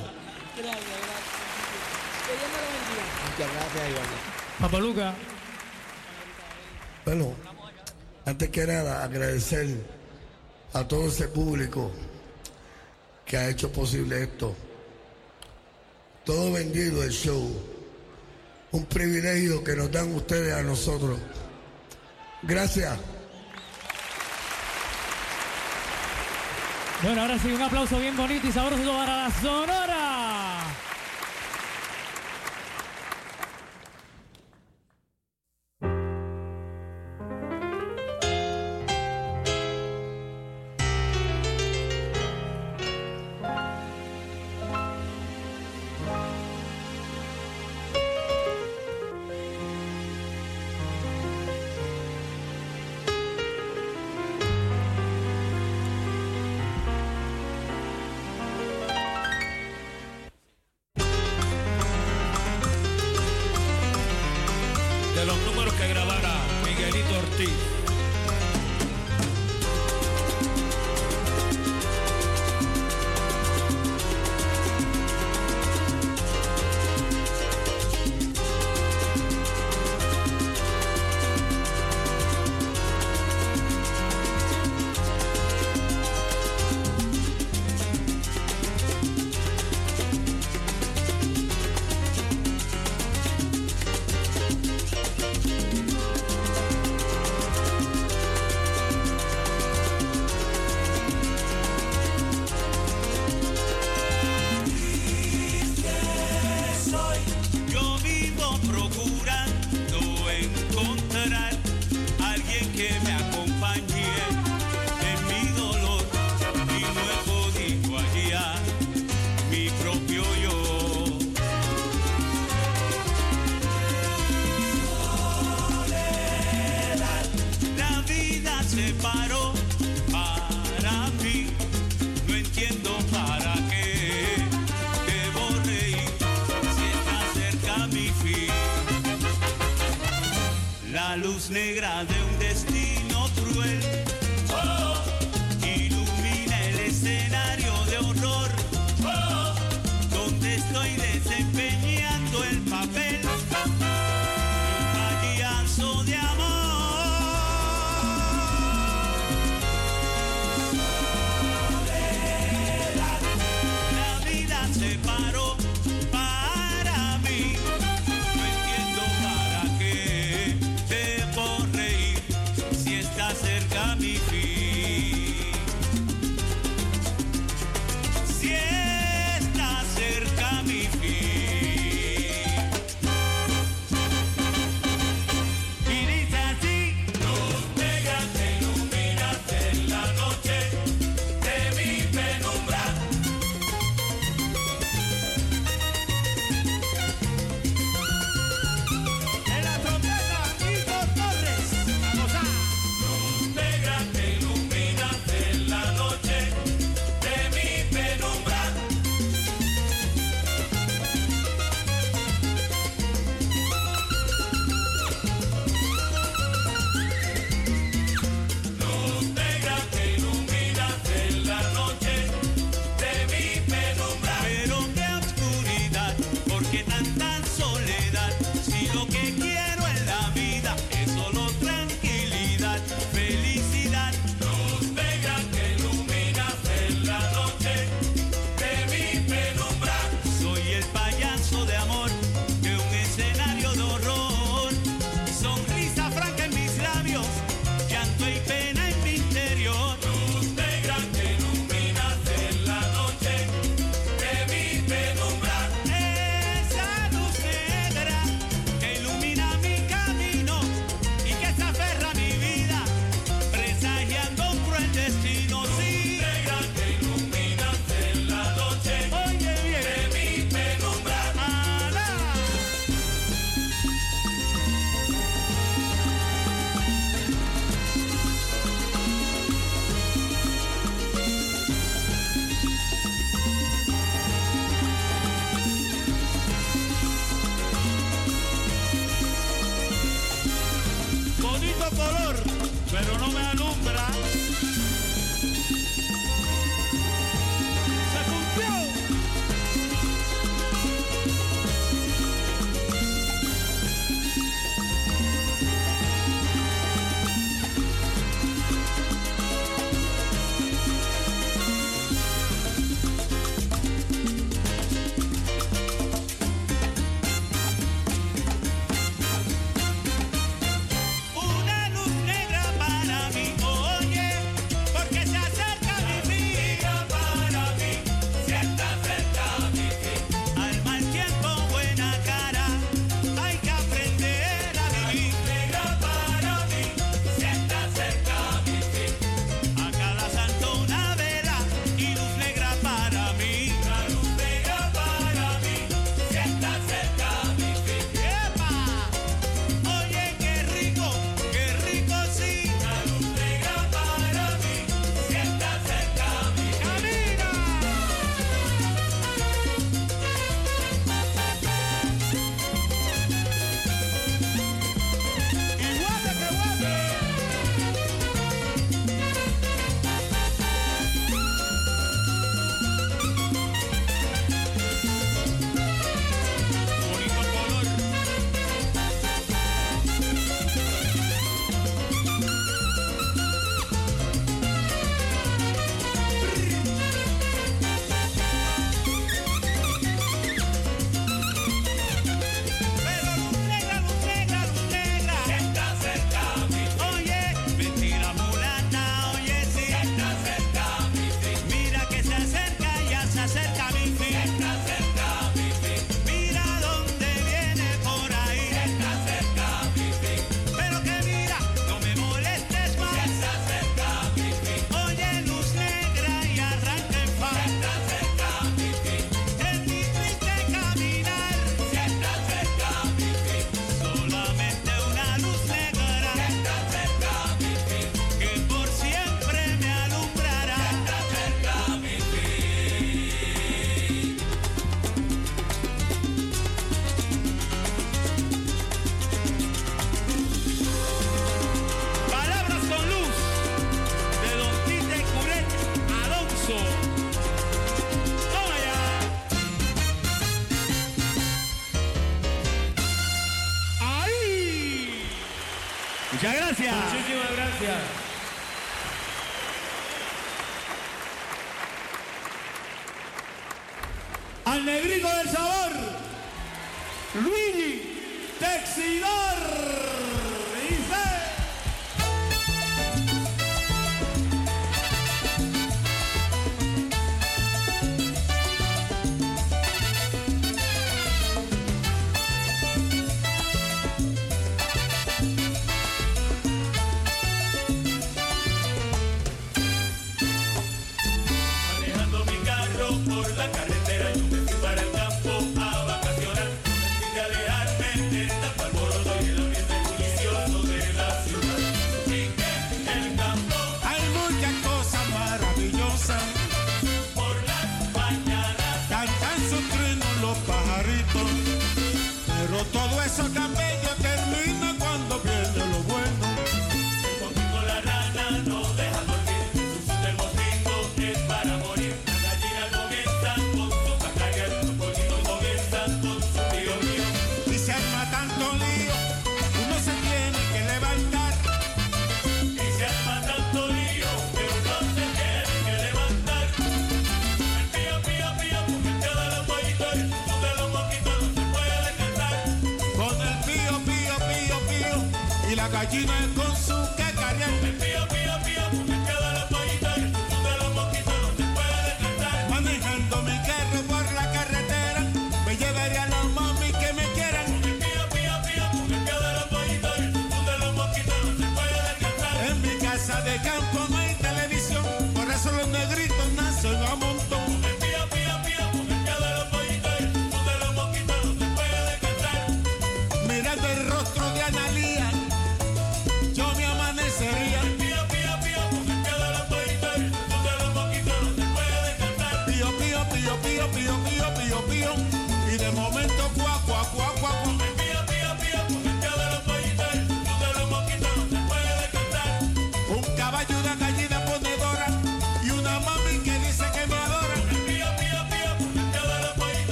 Muchas gracias, Iván. Papaluca. Bueno, antes que nada, agradecer a todo ese público que ha hecho posible esto. Todo vendido el show. Un privilegio que nos dan ustedes a nosotros. Gracias. Bueno, ahora sí, un aplauso bien bonito y sabroso para la Sonora.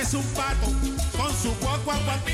es un pato con su guaguaguate.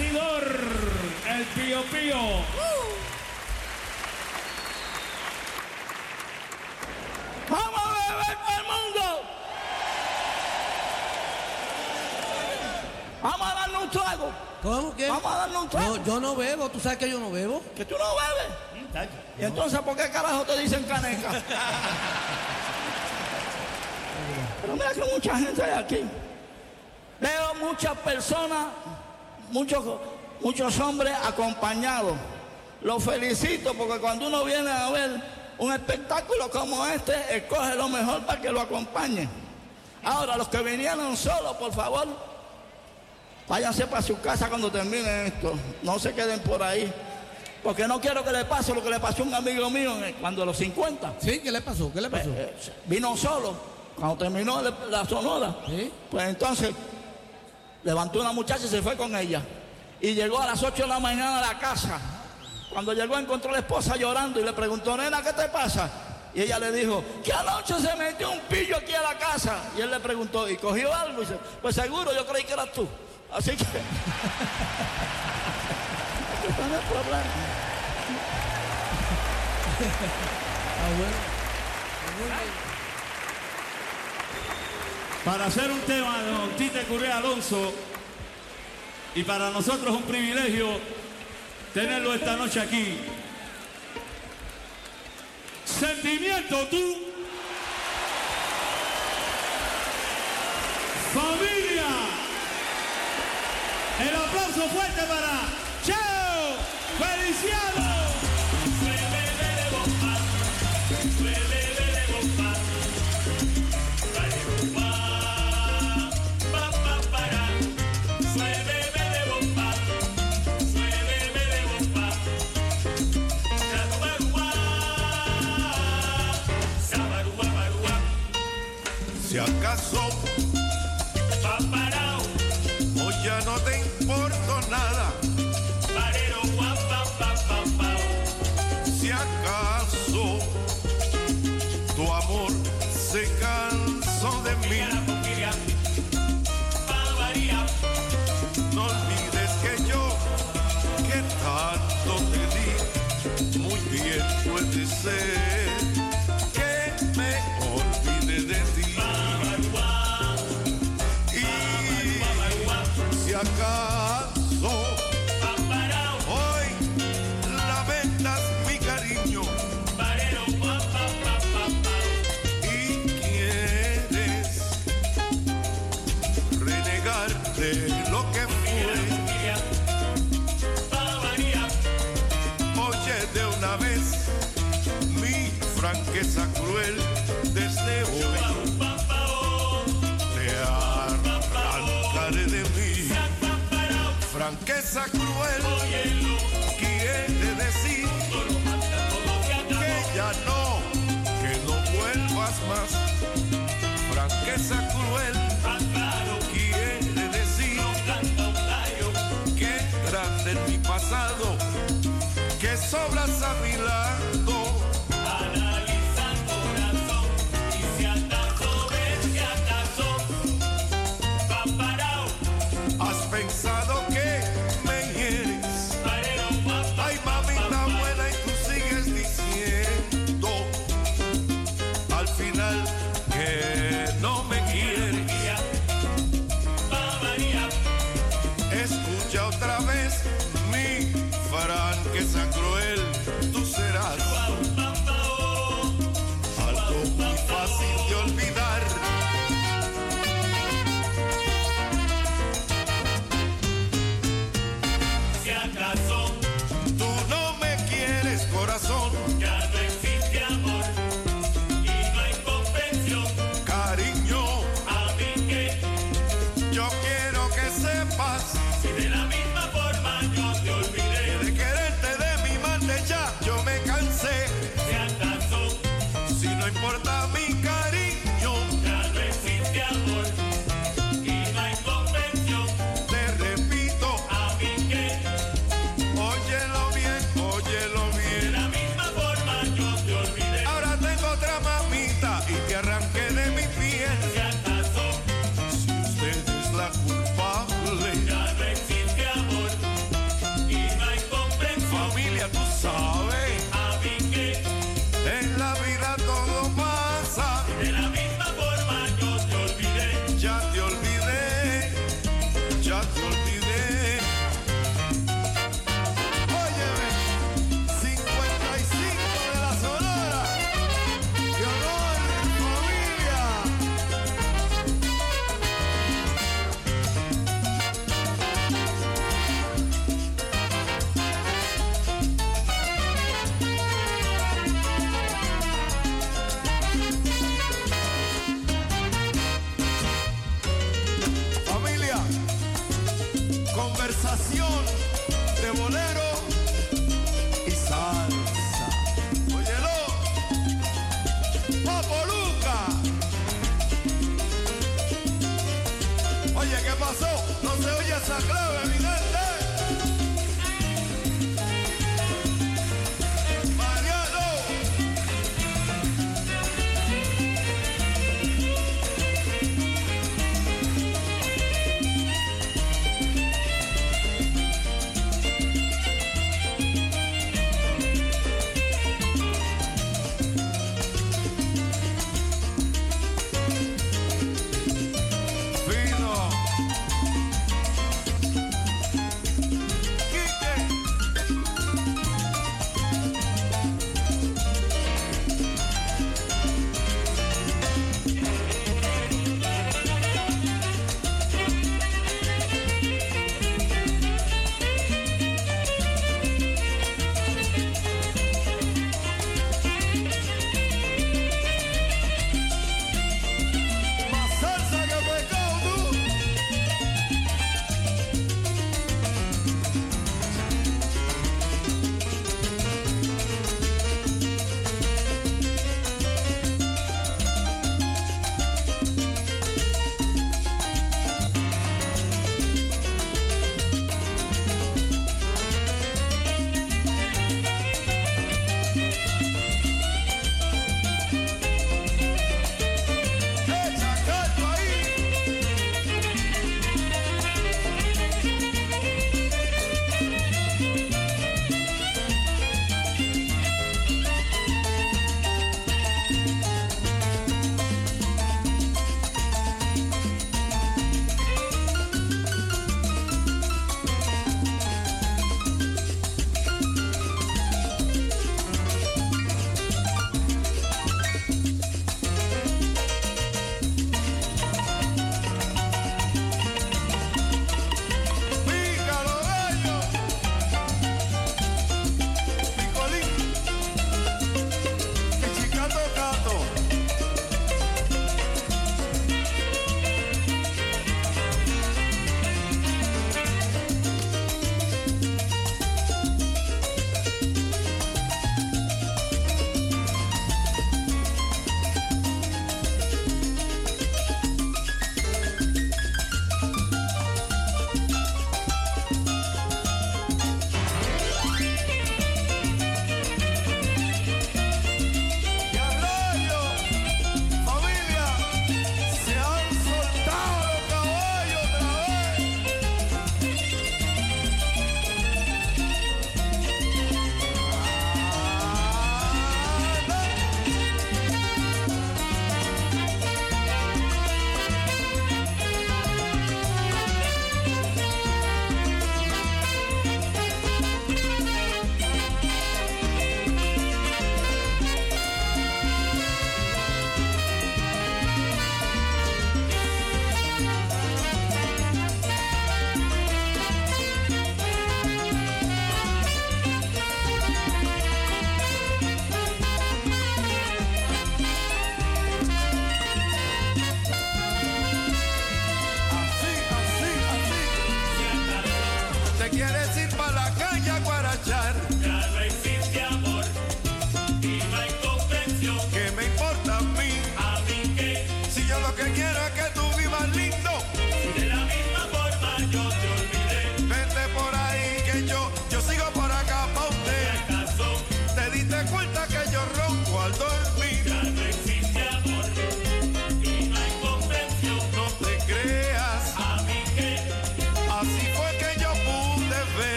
El Pío Pío. ¡Vamos a beber todo el mundo! ¡Vamos a darnos un trago! ¿Cómo que? Vamos a darnos un trago. No, yo no bebo, tú sabes que yo no bebo. ¿Que tú no bebes? ¿Y entonces por qué carajo te dicen caneca? Pero mira que mucha gente hay aquí. Veo muchas personas, muchos, muchos hombres acompañados. Los felicito porque cuando uno viene a ver un espectáculo como este, escoge lo mejor para que lo acompañen. Ahora, los que vinieron solos, por favor, váyanse para su casa cuando terminen esto. No se queden por ahí. Porque no quiero que le pase lo que le pasó a un amigo mío cuando a los 50. ¿Sí? ¿Qué le pasó? ¿Qué le pasó? Eh, vino solo. Cuando terminó la sonora, pues entonces levantó una muchacha y se fue con ella. Y llegó a las 8 de la mañana a la casa. Cuando llegó encontró a la esposa llorando y le preguntó, nena, ¿qué te pasa? Y ella le dijo, que anoche se metió un pillo aquí a la casa. Y él le preguntó, ¿y cogió algo? Y dice, pues seguro, yo creí que eras tú. Así que... No es el problema. Para hacer un tema de Don Tite Currea Alonso y para nosotros un privilegio tenerlo esta noche aquí. Sentimiento tú. Familia. El aplauso fuerte para Cheo Feliciano. Puede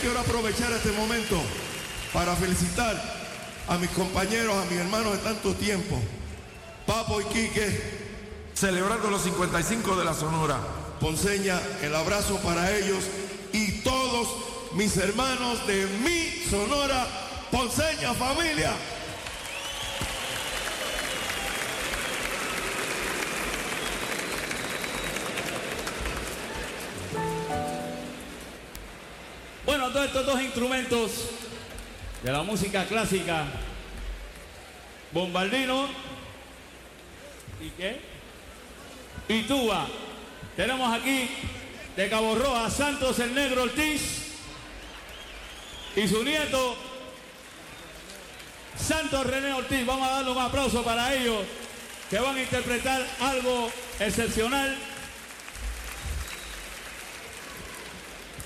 quiero aprovechar este momento para felicitar a mis compañeros, a mis hermanos de tanto tiempo. Papo y Quique. Celebrando los 55 de la Sonora. Ponceña, el abrazo para ellos y todos mis hermanos de mi Sonora Ponceña familia. Estos dos instrumentos de la música clásica, bombardino y qué? Y tuba. Tenemos aquí de Cabo Roja Santos el Negro Ortiz y su nieto Santos René Ortiz. Vamos a darle un aplauso para ellos que van a interpretar algo excepcional.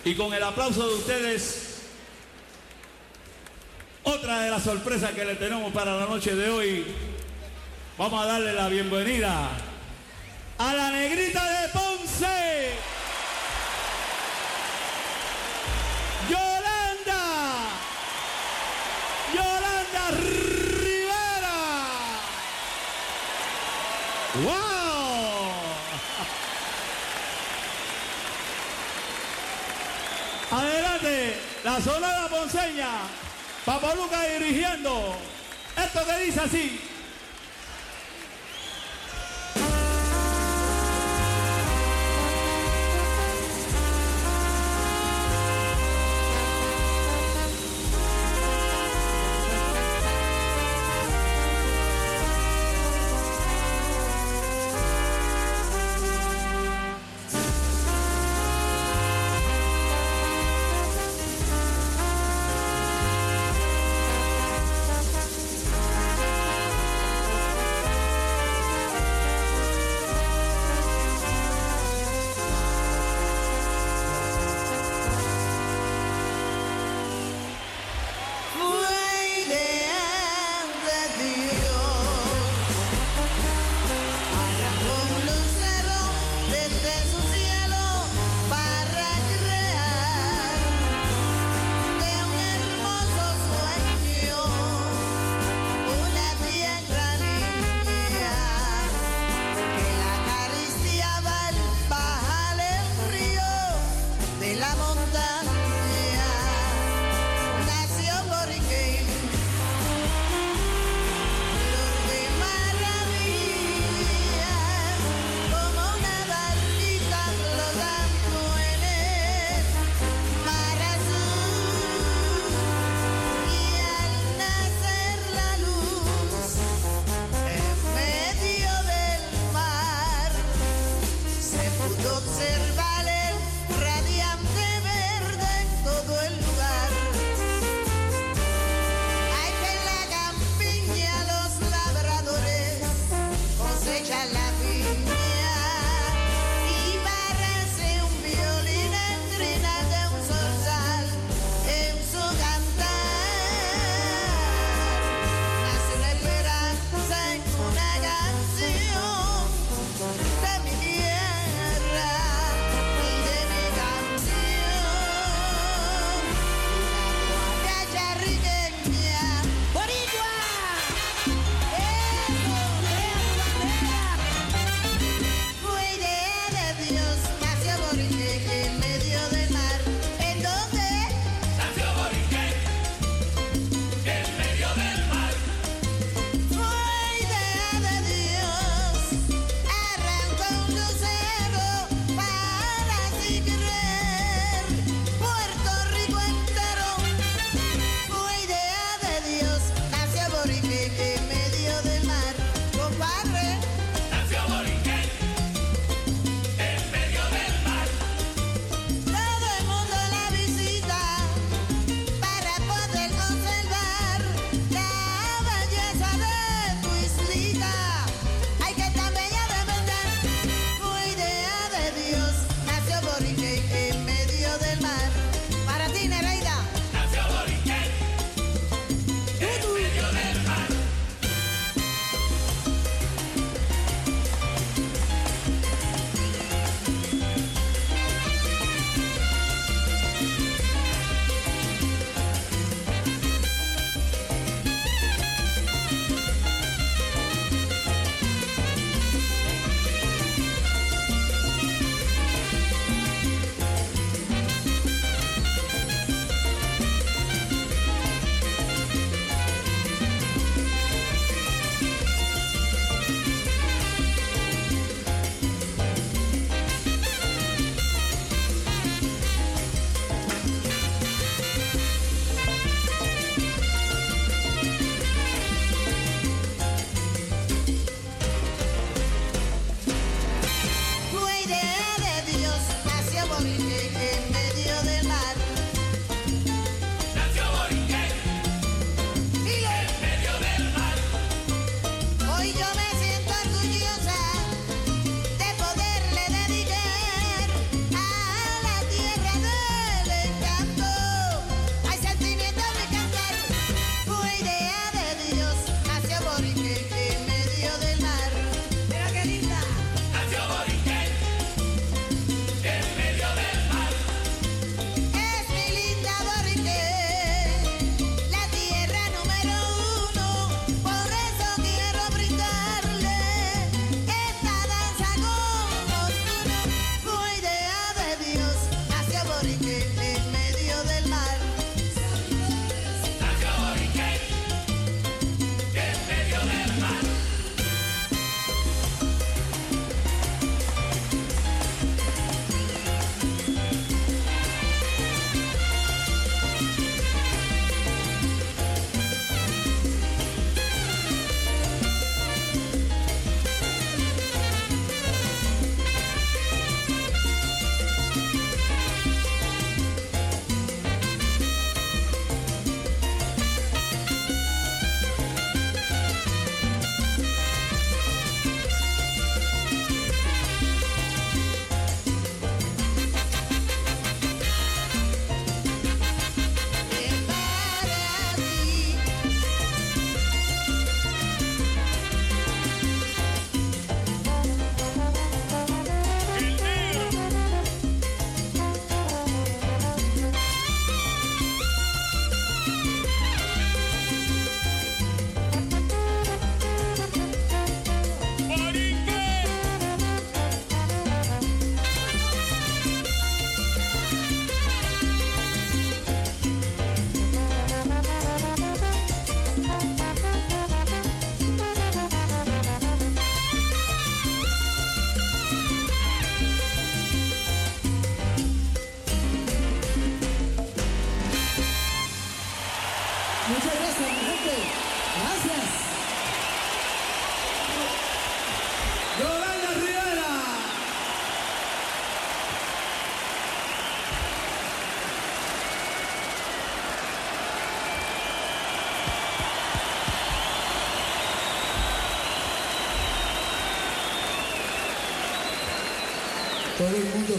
Y con el aplauso de ustedes, otra de las sorpresas que le tenemos para la noche de hoy, vamos a darle la bienvenida a la negrita de Ponce, Yolanda, Yolanda Rivera. ¡Wow! la zona de la Ponceña, Papá dirigiendo. Esto que dice así.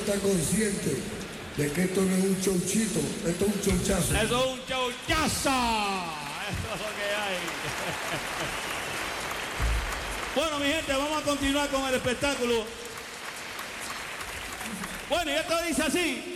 Está consciente de que esto no es un chouchito, esto es un chouchazo. Eso es un chauchazo. Eso es lo que hay. Bueno, mi gente, vamos a continuar con el espectáculo. Bueno, y esto dice así.